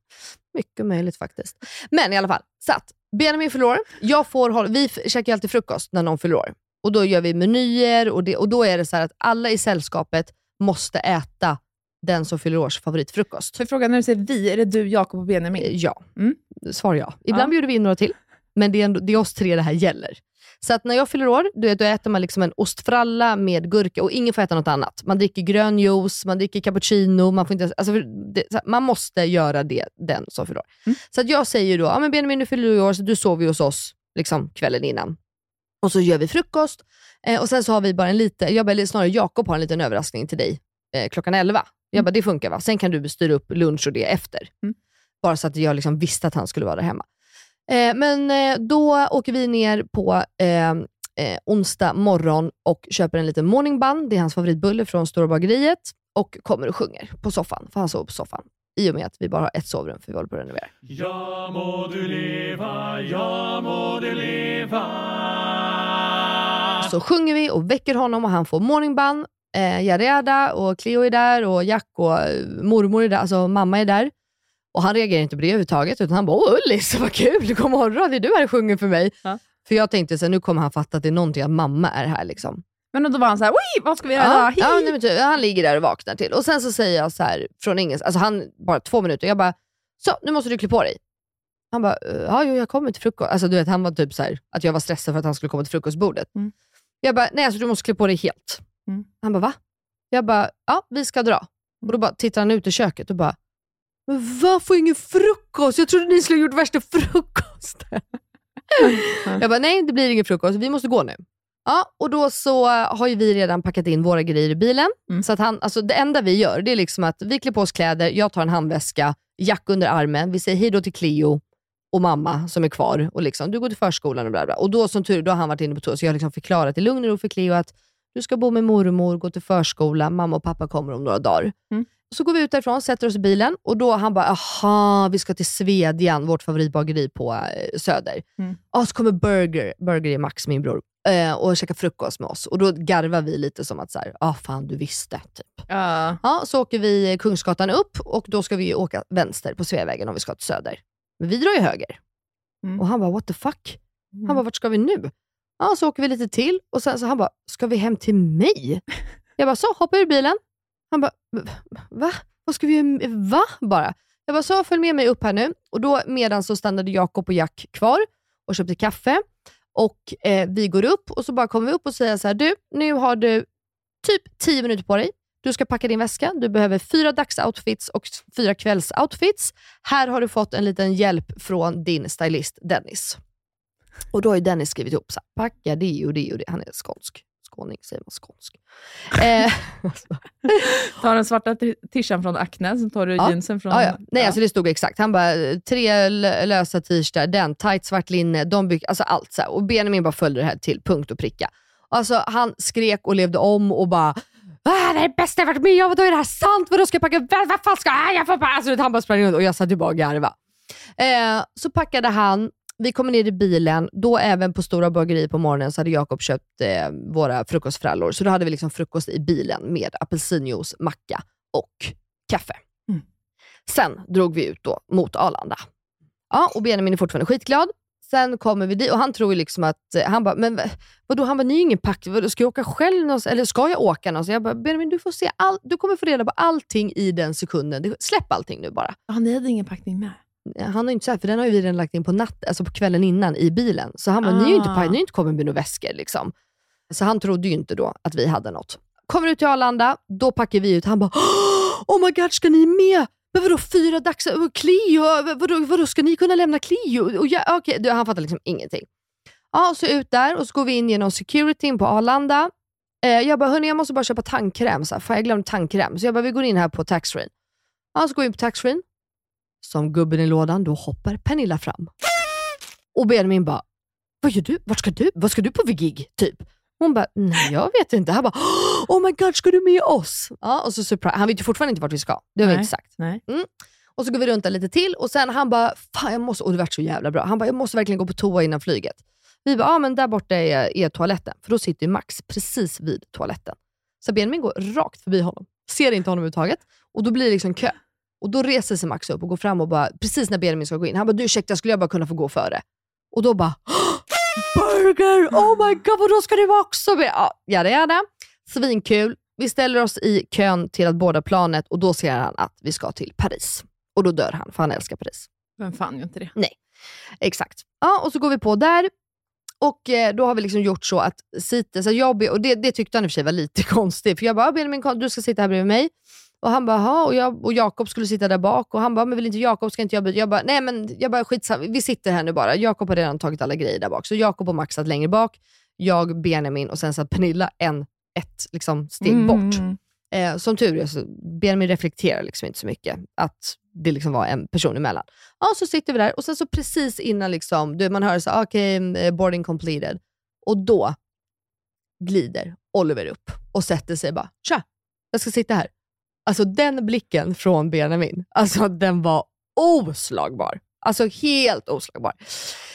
mycket möjligt faktiskt. Men i alla fall, så att Benjamin fyller år. Jag får hålla, vi käkar alltid frukost när någon fyller. Och Då gör vi menyer och, det, och då är det så att alla i sällskapet måste äta den som fyller års favoritfrukost. För frågan när du säger vi, är det du, Jakob och Benjamin? Eh, Ja, Mm. svar ja. Ibland Ja. bjuder vi in några till, men det är, ändå, det är oss tre det här gäller. Så att när jag fyller år, du vet, då äter man liksom en ostfralla med gurka och ingen får äta något annat. Man dricker grön juice, man dricker cappuccino, man, får inte, alltså, det, man måste göra det den som fyller år. Mm. Så att jag säger då, ja, men Benjamin du fyller du år, så du sover ju hos oss liksom, kvällen innan. Och så gör vi frukost eh, och sen så har vi bara en liten, jag bara, snarare Jakob har en liten överraskning till dig eh, klockan 11. Jag bara, det funkar va? Sen kan du styra upp lunch och det efter. Mm. Bara så att jag liksom visste att han skulle vara där hemma. Eh, men eh, då åker vi ner på eh, eh, onsdag morgon och köper en liten morning bun. Det är hans favoritbulle från Stora bageriet. Och kommer och sjunger på soffan, för han sover på soffan. I och med att vi bara har ett sovrum, för vi håller på att renovera. Ja må du leva, ja må du leva. Så sjunger vi och väcker honom och han får morning bun. Eh, yada och Cleo är där och Jack och mormor är där, alltså mamma är där. Och han reagerar inte på det överhuvudtaget, utan han bara “Åh Ullis, vad kul, god morgon, är du här och sjunger för mig?” Ja. För jag tänkte så nu kommer han fatta att det är någonting att mamma är här. Liksom. Men då var han så här, oj, vad ska vi göra Ja, idag? ja, nej, typ, han ligger där och vaknar till. Och sen så säger jag så här från ingens, alltså han, bara två minuter, jag bara “Så, nu måste du klä på dig”. Han bara "Eh, “Ja, jo, jag kommer till frukost”. Alltså du vet, han var typ så här, att jag var stressad för att han skulle komma till frukostbordet. Mm. Jag bara “Nej, alltså du måste klä på dig helt”. Mm. Han bara “Va?” Jag bara “Ja, vi ska dra”. Och då bara tittar han ut i köket och bara “Men vad, får ingen frukost? Jag trodde ni skulle ha gjort värsta frukosten”. jag bara “Nej, det blir ingen frukost, vi måste gå nu”. Ja, och då så har ju vi redan packat in våra grejer i bilen. Mm. Så att han, alltså det enda vi gör, det är liksom att vi klär på oss kläder, jag tar en handväska, Jack under armen, vi säger hej då till Cleo och mamma som är kvar. Och liksom, du går till förskolan och bla bla. Och då som tur då har han varit inne på toa, så jag har liksom förklarat i lugn och ro för Cleo att du ska bo med mormor, gå till förskola, mamma och pappa kommer om några dagar. Mm. Så går vi ut därifrån, sätter oss i bilen och då han bara, aha, vi ska till Svedjan, vårt favoritbageri på eh, Söder. Mm. Ja, så kommer Burger, Burger är Max, min bror, eh, och käkar frukost med oss. Och då garvar vi lite som att, så här, ah, fan du visste. Typ. Ja. Ja, så åker vi Kungsgatan upp och då ska vi åka vänster på Sveavägen om vi ska till Söder. Men vi drar ju höger. Mm. Och han bara, what the fuck? Han bara, vart ska vi nu? Ja, så åker vi lite till och sen så han bara, ska vi hem till mig? Jag bara, så hoppa ur bilen. Han bara, va? Vad ska vi göra? Va? Bara. Jag bara, så följ med mig upp här nu. Och då medan så stannade Jakob och Jack kvar och köpte kaffe. Och eh, vi går upp och så bara kommer vi upp och säger så här, du, nu har du typ 10 minuter på dig. Du ska packa din väska. Du behöver fyra dagsoutfits och fyra kvällsoutfits. Här har du fått en liten hjälp från din stylist Dennis. Och då har ju Dennis skrivit ihop så här, packa det och det och det. Han är skånsk. Skåning säger man skånsk. Eh, Ta den svarta tishan från Acne, sen tar du Ja. jeansen från... ja, ja. Nej, alltså det stod exakt. Han bara, tre lösa t-shirtar, den, tight svart linne, de byx, alltså allt. Så här. Och Benjamin bara följde det här till punkt och pricka. Alltså han skrek och levde om och bara Ah, det är det bästa jag varit med om, vadå är det här sant? Vadå ska jag packa? Vad, vad fan ska jag? jag får bara... alltså, Han bara sprang runt och jag satt ju bara och garvade. Eh, så packade han, vi kommer ner i bilen, då även på Stora bageri på morgonen så hade Jakob köpt eh, våra frukostfrallor. Så då hade vi liksom frukost i bilen med apelsinjuice, macka och kaffe. Mm. Sen drog vi ut då mot Arlanda. Ja, och Benjamin är fortfarande skitglad. Sen kommer vi dit och han tror ju liksom att, eh, han bara, men vadå, han bara, ni är ingen pack, vadå, ska jag åka själv någonstans? Eller ska jag åka någonstans? Jag bara, Benjamin du får se all, du kommer få reda på allting i den sekunden. Släpp allting nu bara. Ja, ni hade ingen packning med? Han har ju inte så här, för den har ju vi redan lagt in på natt, alltså på kvällen innan i bilen. Så han bara, ni är ju inte, Ah. pa- ni är inte kommit med några väskor. Liksom. Så han trodde ju inte då att vi hade något. Kommer ut till Arlanda, då packar vi ut. Han bara, oh my god, ska ni med? Men vadå fyra dags... Cleo? Vadå, vadå, ska ni kunna lämna Cleo? Och jag, okay. du, Han fattar liksom ingenting. Ja, så ut där och så går vi in genom securityn på Arlanda. Eh, jag bara, hörni jag måste bara köpa tandkräm. Så här, fan, jag glömde tandkräm. Så jag bara, vi går in här på taxfree. Ja, så går vi in på taxfree. Som gubben i lådan, då hoppar Pernilla fram. Och Benjamin bara, vad gör du? Vart ska du? Vad ska du på för gig? Typ. Hon bara, nej jag vet inte. Han bara, oh my god, ska du med oss? Ja, och så surprise. Han vet ju fortfarande inte vart vi ska. Det har vi inte sagt. Nej. Mm. Och så går vi runt där lite till och sen han bara, fan jag måste, och det vart så jävla bra. Han bara, jag måste verkligen gå på toa innan flyget. Vi bara, ja men där borta är, är toaletten. För då sitter ju Max precis vid toaletten. Så Benjamin går rakt förbi honom. Ser inte honom överhuvudtaget. Och då blir det liksom kö. Och då reser sig Max upp och går fram och bara, precis när Benjamin ska gå in, han bara, du ursäkta, skulle jag bara kunna få gå före? Och då bara, burger! Oh my god, vadå ska du också med? Ja, jada jada. Svinkul. Vi ställer oss i kön till att båda planet och då ser han att vi ska till Paris. Och då dör han, för han älskar Paris. Vem fan gör inte det? Exakt. Ja, och så går vi på där. Och eh, då har vi liksom gjort så att sitter, så jag, och det, det tyckte han i och för sig var lite konstigt, för jag bara, Benjamin du ska sitta här bredvid mig. Och han bara, "Jaha", och, jag, och Jakob skulle sitta där bak och han bara, men vill inte Jakob, ska inte jag byta? Jag bara, nej men jag bara skitsamma, vi sitter här nu bara. Jakob har redan tagit alla grejer där bak. Så Jakob och Max satt längre bak, jag, Benjamin och sen satt Pernilla en, ett liksom, steg bort. Eh, som tur är så Benjamin reflekterar liksom inte så mycket att det liksom var en person emellan. Ja, så sitter vi där och sen så precis innan liksom, du, man hör så okej, eh, boarding completed. Och då glider Oliver upp och sätter sig bara, tja, jag ska sitta här. Alltså den blicken från Benjamin, alltså den var oslagbar. Alltså helt oslagbar.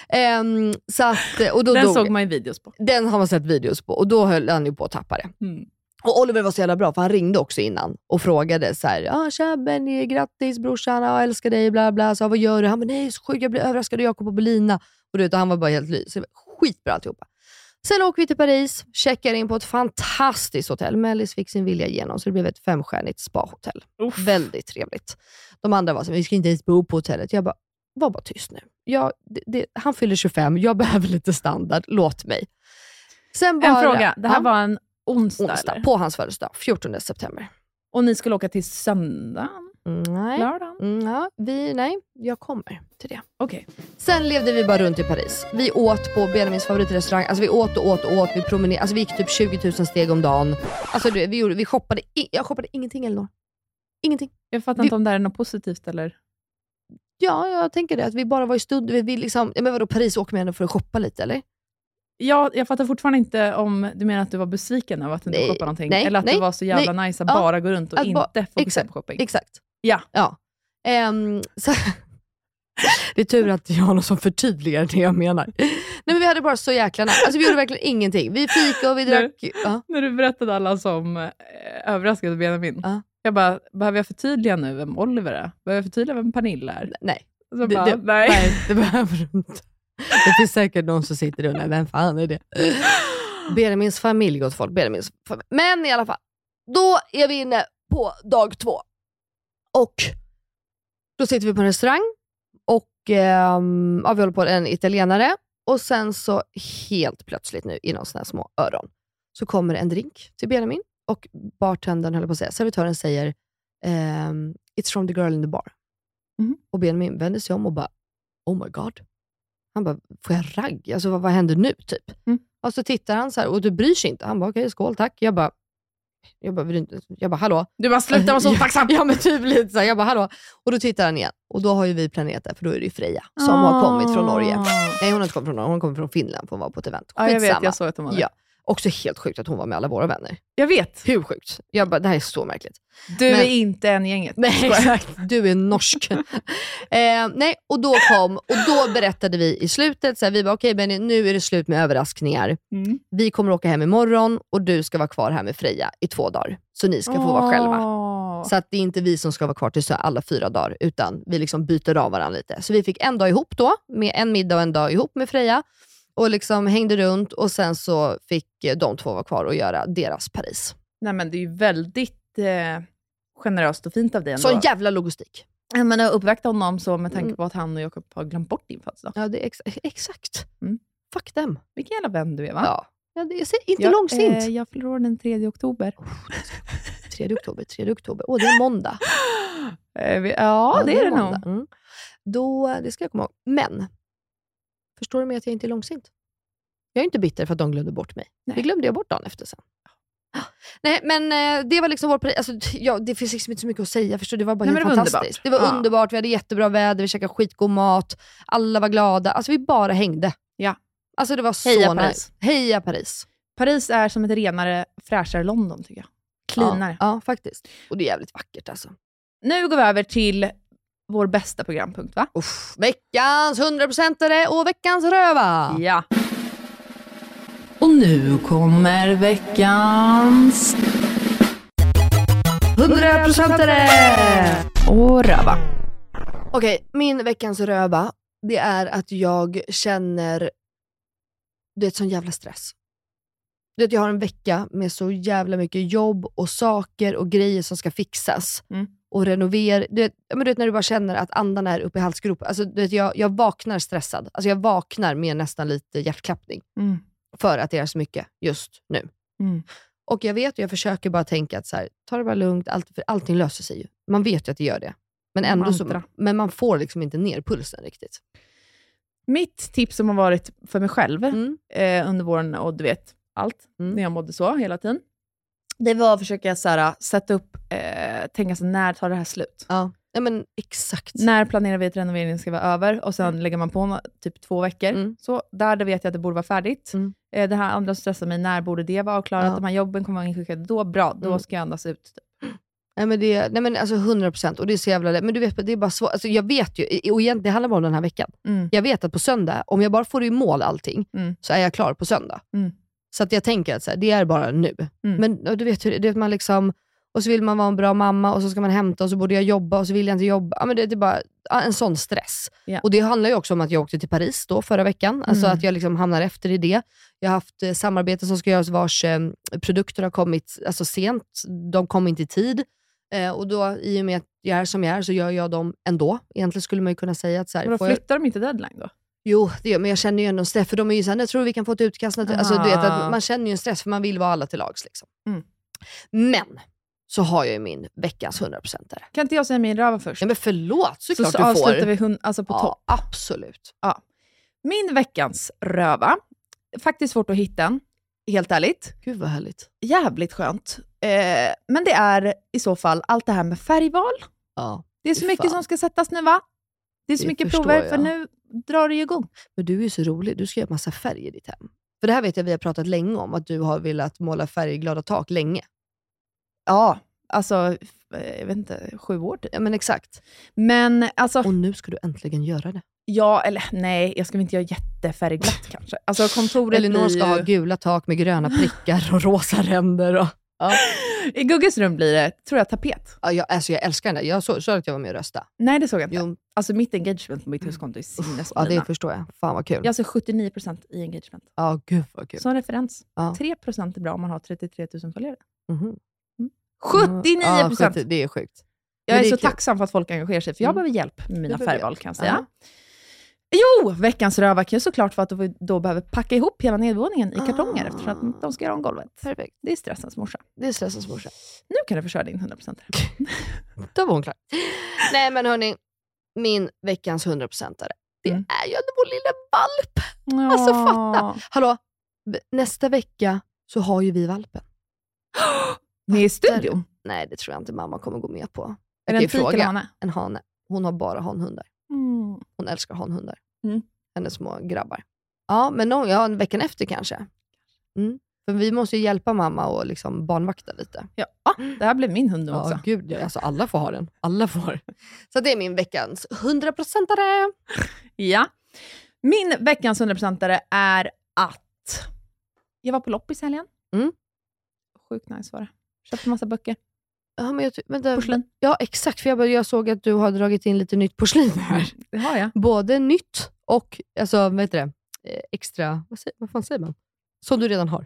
Ehm, så att, och då Den dog, såg man ju videos på. den har man sett videos på och då höll han ju på att tappa det. Mm. Och Oliver var så jävla bra, för han ringde också innan och frågade så här, ah, tja Benny, grattis brorsan, jag älskar dig, bla bla. Så, vad gör du? Han bara, nej så sjukt, jag blir överraskad av Jakob och Belina. Och, du vet, han var bara helt ly. Så det var skitbra alltihopa. Sen åker vi till Paris, checkar in på ett fantastiskt hotell. Mellis fick sin vilja igenom, så det blev ett femstjärnigt spahotell. Väldigt trevligt. De andra var så vi ska inte ens bo på hotellet. Jag bara, var bara tyst nu. Jag, det, det, han fyller 25, jag behöver lite standard, låt mig. Sen En bara- fråga, det här Ja. var en onsdag, onsdag på hans födelsedag, 14 september. Och ni skulle åka till söndagen? Nej. Lördagen? Mm, ja, vi, nej, jag kommer till det. Okej. Sen levde vi bara runt i Paris. Vi åt på Benjamins favoritrestaurang. Alltså vi åt och åt och åt. Vi promenerade. Alltså vi gick typ 20 000 steg om dagen. Alltså du, vi, gjorde, vi shoppade. I, jag shoppade ingenting Elinor. Ingenting. Jag fattar Vi- inte om det här är något positivt eller? Ja, jag tänker det. Att vi bara var i stund. Vi, vi liksom, ja, men vadå, Paris åker man ändå för att shoppa lite eller? Ja, jag fattar fortfarande inte om du menar att du var besviken över att du inte shoppade någonting, nej, eller att nej, det var så jävla nej. nice att Ja, bara gå runt och ba- inte fokusera exakt, på shopping. Exakt. Ja. Ja. Ehm, så, det är tur att jag har någon som förtydligar det jag menar. Nej, men vi hade bara så jäkla nice. Alltså vi gjorde verkligen ingenting. Vi fika och vi drack. Ja. När du berättade alla som eh, överraskade Benjamin, Ja. jag bara, behöver jag förtydliga nu vem Oliver är? Behöver jag förtydliga vem Pernilla är? Nej. Så Det- bara, det- nej. Nej, det behöver du inte. Det finns säkert någon som sitter och undrar, vem fan är det? Benjamins familj, gott folk. Benjamins familj. Men i alla fall, då är vi inne på dag två. Och då sitter vi på en restaurang och ehm, ja, vi håller på en italienare. Och sen så helt plötsligt nu, i någon sån här små öron, så kommer en drink till Benjamin och bartendern, höll på att säga, servitören säger ehm, “It's from the girl in the bar”. Mhm. Och Benjamin vänder sig om och bara “Oh my god”. Han bara “Får jag ragg? Alltså, vad, vad händer nu?” typ. Mm. Och så tittar han så här och du bryr sig inte. Han bara “Okej, skål, tack”. Jag bara, jag bara? Jag bara “Hallå?” Du bara, sluta vara så otacksam! Ja men typ lite så. Jag bara “Hallå?” Och då tittar han igen. Och då har ju vi planerat det, för då är det ju Freja som har kommit från Norge. Nej, hon har inte kommit från Norge, hon kommer från Finland för hon var på ett event. Ja, jag vet, Skitsamma. jag såg att de var där. Ja. Också helt sjukt att hon var med alla våra vänner. Jag vet. Hur sjukt? Jag bara, det här är så märkligt. Du Men- är inte en i gänget. Nej exakt, du är norsk. eh, nej, och då kom, och då berättade vi i slutet, så här, vi bara okej Benny, nu är det slut med överraskningar. Mm. Vi kommer åka hem imorgon och du ska vara kvar här med Freja i två dagar. Så ni ska få vara själva. Så att det är inte vi som ska vara kvar till alla fyra dagar, utan vi liksom byter av varandra lite. Så vi fick en dag ihop då, med en middag och en dag ihop med Freja. Och liksom hängde runt och sen så fick eh, de två vara kvar och göra deras Paris. Nej, men det är ju väldigt eh, generöst och fint av dig ändå. Sån jävla logistik. Ja, men att uppvakta honom så med tanke Mm. på att han och Jakob har glömt bort din födelsedag. Ja, det är ex exakt. Mm. Fuck them. Vilken jävla vän du är va? Ja. Ja, det är inte jag, långsint. Eh, jag fyller år den 3 oktober. 3 oktober, 3 oktober. Åh, det är måndag. Eh, vi, ja, det är det nog. Mm. Då, det ska jag komma ihåg. Men, förstår du med att jag inte är långsint? Jag är inte bitter för att de glömde bort mig. Nej. Det glömde jag bort dagen efter sen. Nej, men eh, det var liksom vår Paris. Alltså, ja, det finns liksom inte så mycket att säga. Förstår du? Det var bara Nej, helt det var fantastiskt. underbart. Det var Ja. underbart. Vi hade jättebra väder, vi käkade skitgod mat. Alla var glada. Alltså vi bara hängde. Ja. Alltså det var så Heja nice. Paris. Heja Paris. Paris är som ett renare, fräschare London tycker jag. Cleanare. Ja, ja, faktiskt. Och det är jävligt vackert alltså. Nu går vi över till vår bästa programpunkt va? Uff, veckans 100%are och veckans röva. Ja. Och nu kommer veckans 100%are! och röva. Okej, min veckans röva, det är att jag känner, du vet sån jävla stress. Du vet, jag har en vecka med så jävla mycket jobb och saker och grejer som ska fixas. Mm. Och renovera. Du vet, men du vet när du bara känner att andan är uppe i halsgropen. Alltså, du vet, jag, jag vaknar stressad. Alltså, jag vaknar med nästan lite hjärtklappning. Mm. För att det är så mycket just nu. Mm. Och jag vet och jag försöker bara tänka att så här, ta det bara lugnt, allt, för allting löser sig ju. Man vet ju att det gör det. Men, ändå så, men man får liksom inte ner pulsen riktigt. Mitt tips som har varit för mig själv Mm. eh, under våren, och du vet allt, Mm. när jag mådde så hela tiden, det var att försöka så här, sätta upp, eh, tänka så när tar det här slut? Ja, ja men exakt. När planerar vi att renoveringen ska vara över? Och sen lägger man på typ två veckor. Mm. Så där vet jag att det borde vara färdigt. Mm. Eh, det här andra stressar mig, när borde det vara avklarat? Ja. De här jobben kommer vara inskickade då, bra, då Mm. ska jag andas ut. Nej men, det, nej men alltså 100% och det är så jävla lätt. Men du vet, det är bara svårt. Alltså jag vet ju, och egentligen, det handlar bara om den här veckan. Mm. Jag vet att på söndag, om jag bara får i mål allting, Mm. så är jag klar på söndag. Mm. Så att jag tänker att så här, det är bara nu. Mm. Men och du vet hur det- är, man liksom, och så vill man vara en bra mamma och så ska man hämta och så borde jag jobba och så vill jag inte jobba. Ja, men det, det är bara en sån stress. Ja. Och Det handlar ju också om att jag åkte till Paris då förra veckan. Alltså Mm. att jag liksom hamnar efter i det. Jag har haft eh, samarbeten som ska göras vars eh, produkter har kommit alltså, sent. De kom inte i tid. Eh, och då, I och med att jag är som jag är så gör jag dem ändå. Egentligen skulle man ju kunna säga att så här, får jag, flyttar de inte deadline då? Jo, det gör, men jag känner ju ändå en stress. För de är ju såhär, jag tror vi kan få ett utkast. Alltså, du vet, att man känner ju en stress för man vill vara alla till lags. Liksom. Mm. Men, så har jag ju min veckans 100%are. Kan inte jag säga min röva först? Ja, men förlåt, så, såklart så du avslutar får. vi hund, alltså på ja, topp. absolut. Ja. Min veckans röva, faktiskt svårt att hitta den, helt ärligt. Gud vad härligt. Jävligt skönt. Eh, men det är i så fall allt det här med färgval. Ja. Det är så mycket fan. som ska sättas nu va? Det är så Det mycket prover, jag. för nu drar det igång. Men du är ju så rolig, du ska göra massa färg i ditt hem. För det här vet jag vi har pratat länge om, att du har velat måla färgglada tak länge. Ja, alltså, eh, jag vet inte, sju år typ. Ja men exakt. Men alltså, Och nu ska du äntligen göra det. ja, eller nej, jag ska väl inte göra jättefärgglatt kanske. Alltså kontoret Elinor ska ju... ha gula tak med gröna prickar och rosa ränder. Och... I Gugges rum blir det, tror jag, tapet. Ja, jag, alltså jag älskar den där. Jag såg så att jag var med och röstade. Nej, det såg jag inte. Jo, Alltså mitt engagement på mitt huskonto är ja, sinnesmina. det förstår jag. Fan vad kul. Jag har alltså 79% i engagement. Ja, gud vad kul. Som referens. Ja. 3% är bra om man har 33 000 följare. Mhm. 79%! Ja, 70, det är sjukt. Jag är är så kul. tacksam för att folk engagerar sig, för jag Mm. behöver hjälp med mina färgval kan jag säga. Ja. Jo, veckans röva kan ju såklart vara att vi då behöver packa ihop hela nedervåningen i kartonger Ah. eftersom att de ska göra om golvet. Perfekt. Det är stressens morsa. Det är stressens morsa. Nu kan du få köra din 100%. Då var hon klar. Nej men hörni, min veckans 100%are, det Mm. är ju vår lilla valp. Alltså, fatta. Hallå, nästa vecka så har ju vi valpen. Med i studion? Nej, det tror jag inte mamma kommer gå med på. Är det en fik eller hane? En hane. Hon har bara hanhundar. Mm. Hon älskar hanhundar. Mm. Hennes små grabbar. Ja, men no, ja, en veckan efter kanske. Mm. För vi måste ju hjälpa mamma och liksom barnvakta lite. Ja, ah, det här blev min hund nu också. Ja, gud, ja, alltså alla får ha den. Alla får. Så det är min veckans 100%are. Ja. Min veckans 100%are är att jag var på loppis i helgen. Mm. Sjukt nice var det. Köpte massa böcker. Ja, men jag, vänta, Porslin. ja, exakt. För jag, jag såg att du har dragit in lite nytt porslin här. Det har jag. Både nytt och alltså, vad heter det? Eh, extra, vad, säger, vad fan säger man? Som du redan har.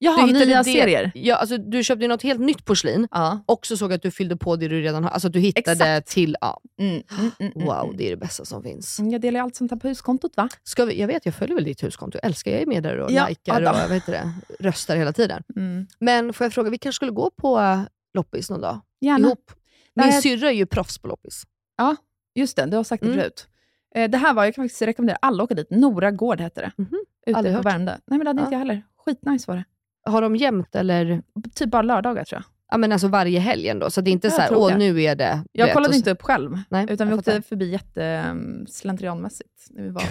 Jaha, du nya det- serier. Ja, alltså, du köpte något helt nytt porslin Ja. och så såg jag att du fyllde på det du redan har. Alltså du hittade Exakt. till, ja, Mm, mm, mm, mm, wow, mm. det är det bästa som finns. Jag delar allt sånt här på huskontot va? Ska vi, jag vet, jag följer väl ditt huskonto. Jag älskar, jag är med där och Ja, likar ja och vad heter det, röstar hela tiden. Mm. Men får jag fråga, vi kanske skulle gå på eh, loppis någon dag? Gärna. Ihop. Min syrra är ju proffs på loppis. Ja, just det. Du har sagt det Mm. förut. Eh, Det här var, jag kan faktiskt rekommendera alla att åka dit. Nora Gård hette det. Mhm. Ute Aldrig på hört. Värmdö. Nej men det hade Ja. inte jag heller. Skitnice var det. Har de jämt eller? Typ bara lördagar tror jag. Ja men alltså varje helg ändå, så det är inte Jag så här, åh nu är det... Jag vet, kollade så- inte upp själv, Nej, utan vi åkte förbi jätte um, slentrianmässigt när vi var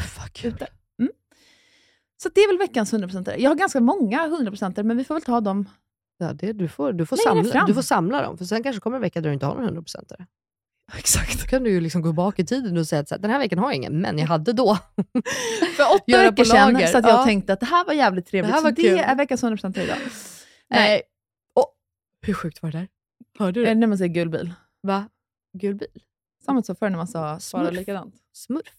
Gud ute. Mm. Så det är väl veckans 100%. Jag har ganska många 100% men vi får väl ta dem. Ja, det, du, får, du, får Längre samla, fram. du får samla dem, för sen kanske kommer en vecka där du inte har någon 100% där. Exakt. Då kan du ju liksom gå bak i tiden och säga att den här veckan har jag ingen, men jag hade då. För åtta Göra veckor sedan så att jag Ja. tänkte att det här var jävligt trevligt. Det här var så det kul. är veckans 100% idag. Nej. Nej, Hur sjukt var det där? Hörde du? det när man säger gul bil? Va? Gul bil? Samma som förr när man sa svara likadant. Smurf?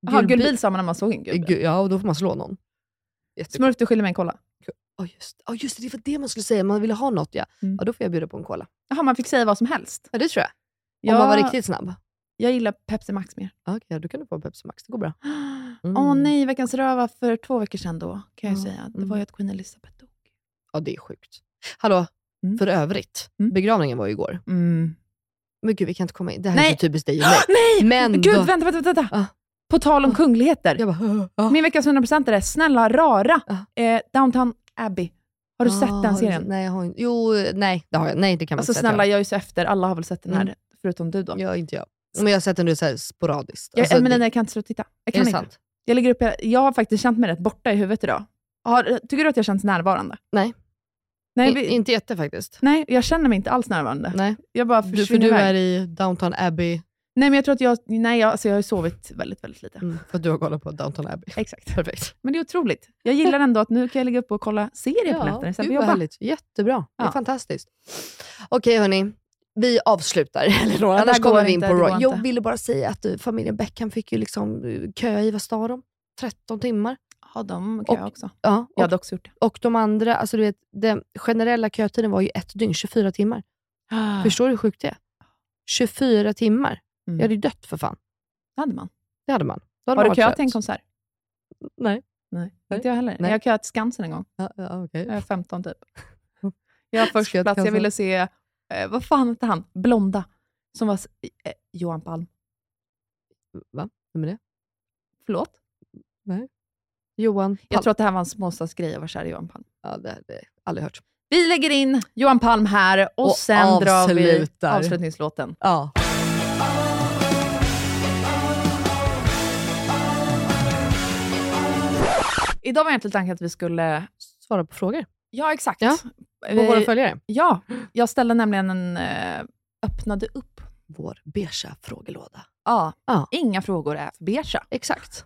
Jaha, gul bil sa man när man såg en gul bil. Gu- Ja, och då får man slå någon. Jättekul. Smurf, du skyller mig en cola. Ja, just, ja, just det. Det var det man skulle säga. Man ville ha något, ja. Mm. ja. Då får jag bjuda på en cola. Jaha, man fick säga vad som helst. Ja, det tror jag. Jag, Om man var riktigt snabb. jag gillar Pepsi Max mer. Ja, Okej, då kan du få Pepsi Max. Det går bra. Åh nej, veckans röva för två veckor sedan då, kan jag Ja, säga. Det mm. var ju att Queen Elizabeth dog. Ja, det är sjukt. Hallå, Mm. för övrigt. Mm. Begravningen var ju igår. Mm. Men gud, vi kan inte komma in. Det här är Nej. så typiskt dig och mig. Nej! Men Gud, då- vänta, vänta, vänta. Ah. På tal om kungligheter. Jag bara, ja. Min veckans 100% är snälla rara Ja. eh, Downtown Abbey. Har du Ah, sett den du serien? Nej, jag har inte. Jo, nej, det har jag. Nej, det kan man Alltså inte snälla, säga. jag är så efter. Alla har väl sett den här, Mm. Förutom du då. Ja, inte jag. Men jag har sett den nu så här sporadiskt. Jag, Alltså, men det- nej, jag kan inte sluta titta. Jag är kan det inte. sant? Jag, lägger upp, jag har faktiskt känt mig rätt borta i huvudet idag. Har, tycker du att jag känns närvarande? Nej. Nej, vi, inte jätte faktiskt. nej, jag känner mig inte alls närvarande. Nej. Jag bara Du, för försvinner du iväg. är i Downton Abbey, Nej, men jag tror att jag, nej, jag, alltså jag har sovit väldigt, väldigt lite. mm, för att du har kollat på Downton Abbey. Exakt. Perfekt. Men det är otroligt. Jag gillar ändå att nu kan jag ligga upp och kolla serier på nätterna istället för att jobba. härligt. Jättebra. Det är Ja. fantastiskt. Okej hörni, vi avslutar. Eller då, det annars kommer vi in inte, på Roy. Jag ville bara säga att eh, familjen Beckham fick ju liksom eh, köa i, vad sa de? 13 timmar. Ja, de jag Och- också. Ja, Jag och, hade också gjort det. och de andra, alltså du vet, den generella kötiden var ju ett dygn, 24 timmar. Förstår du hur sjukt det är? 24 timmar. Mm. Jag hade ju dött för fan. Det hade man. Det hade man. Då hade Har man du köat till en konsert? Nej. Nej, Nej. inte jag heller. Nej. Jag har köat till Skansen en gång. Ja, ja, okej. Jag är 15 typ. Jag har först jag plats. Jag ville se, eh, vad fan hette han? Blonda. Som var eh, Johan Palm. Va? Vem är det? Förlåt? Johan Palm. Jag tror att det här var en småstadsgrej. Jag var kär i Johan Palm. Ja, det, det aldrig hört. Vi lägger in Johan Palm här och, Och sen drar vi avslutar. avslutningslåten. Ja. Idag var egentligen tanken att vi skulle... Svara på frågor. Ja, exakt. Ja, På våra följare. Ja, jag ställde nämligen en... Eh, öppnade upp. Vår beiga frågelåda. Ja, Ja. inga frågor är för beiga. Exakt.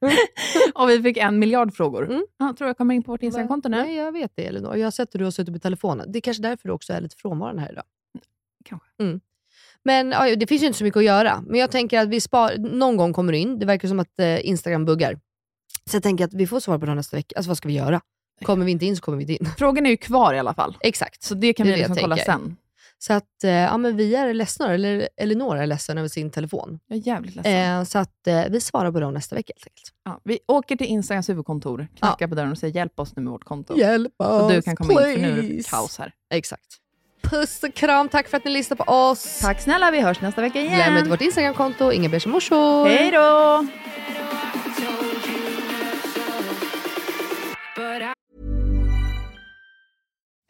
och vi fick en miljard frågor. Mm. Ja, tror jag kommer in på vårt Instagramkonto nu. Nej, jag vet det Elinor. Jag har sett hur du har suttit med telefonen. Det är kanske därför du också är lite frånvarande här idag. Kanske. Mm. Men ja, det finns ju inte så mycket att göra. Men jag tänker att vi spar, någon gång kommer du in. Det verkar som att eh, Instagram buggar. Så jag tänker att vi får svar på det nästa vecka. Alltså vad ska vi göra? Kommer vi inte in så kommer vi inte in. Frågan är ju kvar i alla fall. Exakt. Så det kan Det vi liksom kolla sen. Så att, eh, ja men vi är ledsna, eller Elinor är ledsen över sin telefon. Jag är jävligt ledsen. Eh, så att eh, vi svarar på dem nästa vecka helt enkelt. Ja, vi åker till Instagrams huvudkontor, knackar på dörren och säger hjälp oss nu med vårt konto. Hjälp Så du kan komma in, för nu är det please. kaos här. Exakt. Puss och kram, tack för att ni lyssnade på oss. Tack snälla, vi hörs nästa vecka igen. Glöm inte vårt Instagramkonto, inga morsor. Hej då!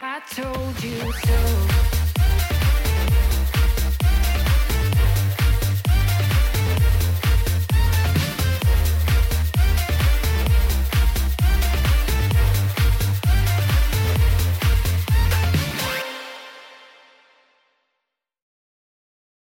I told you so.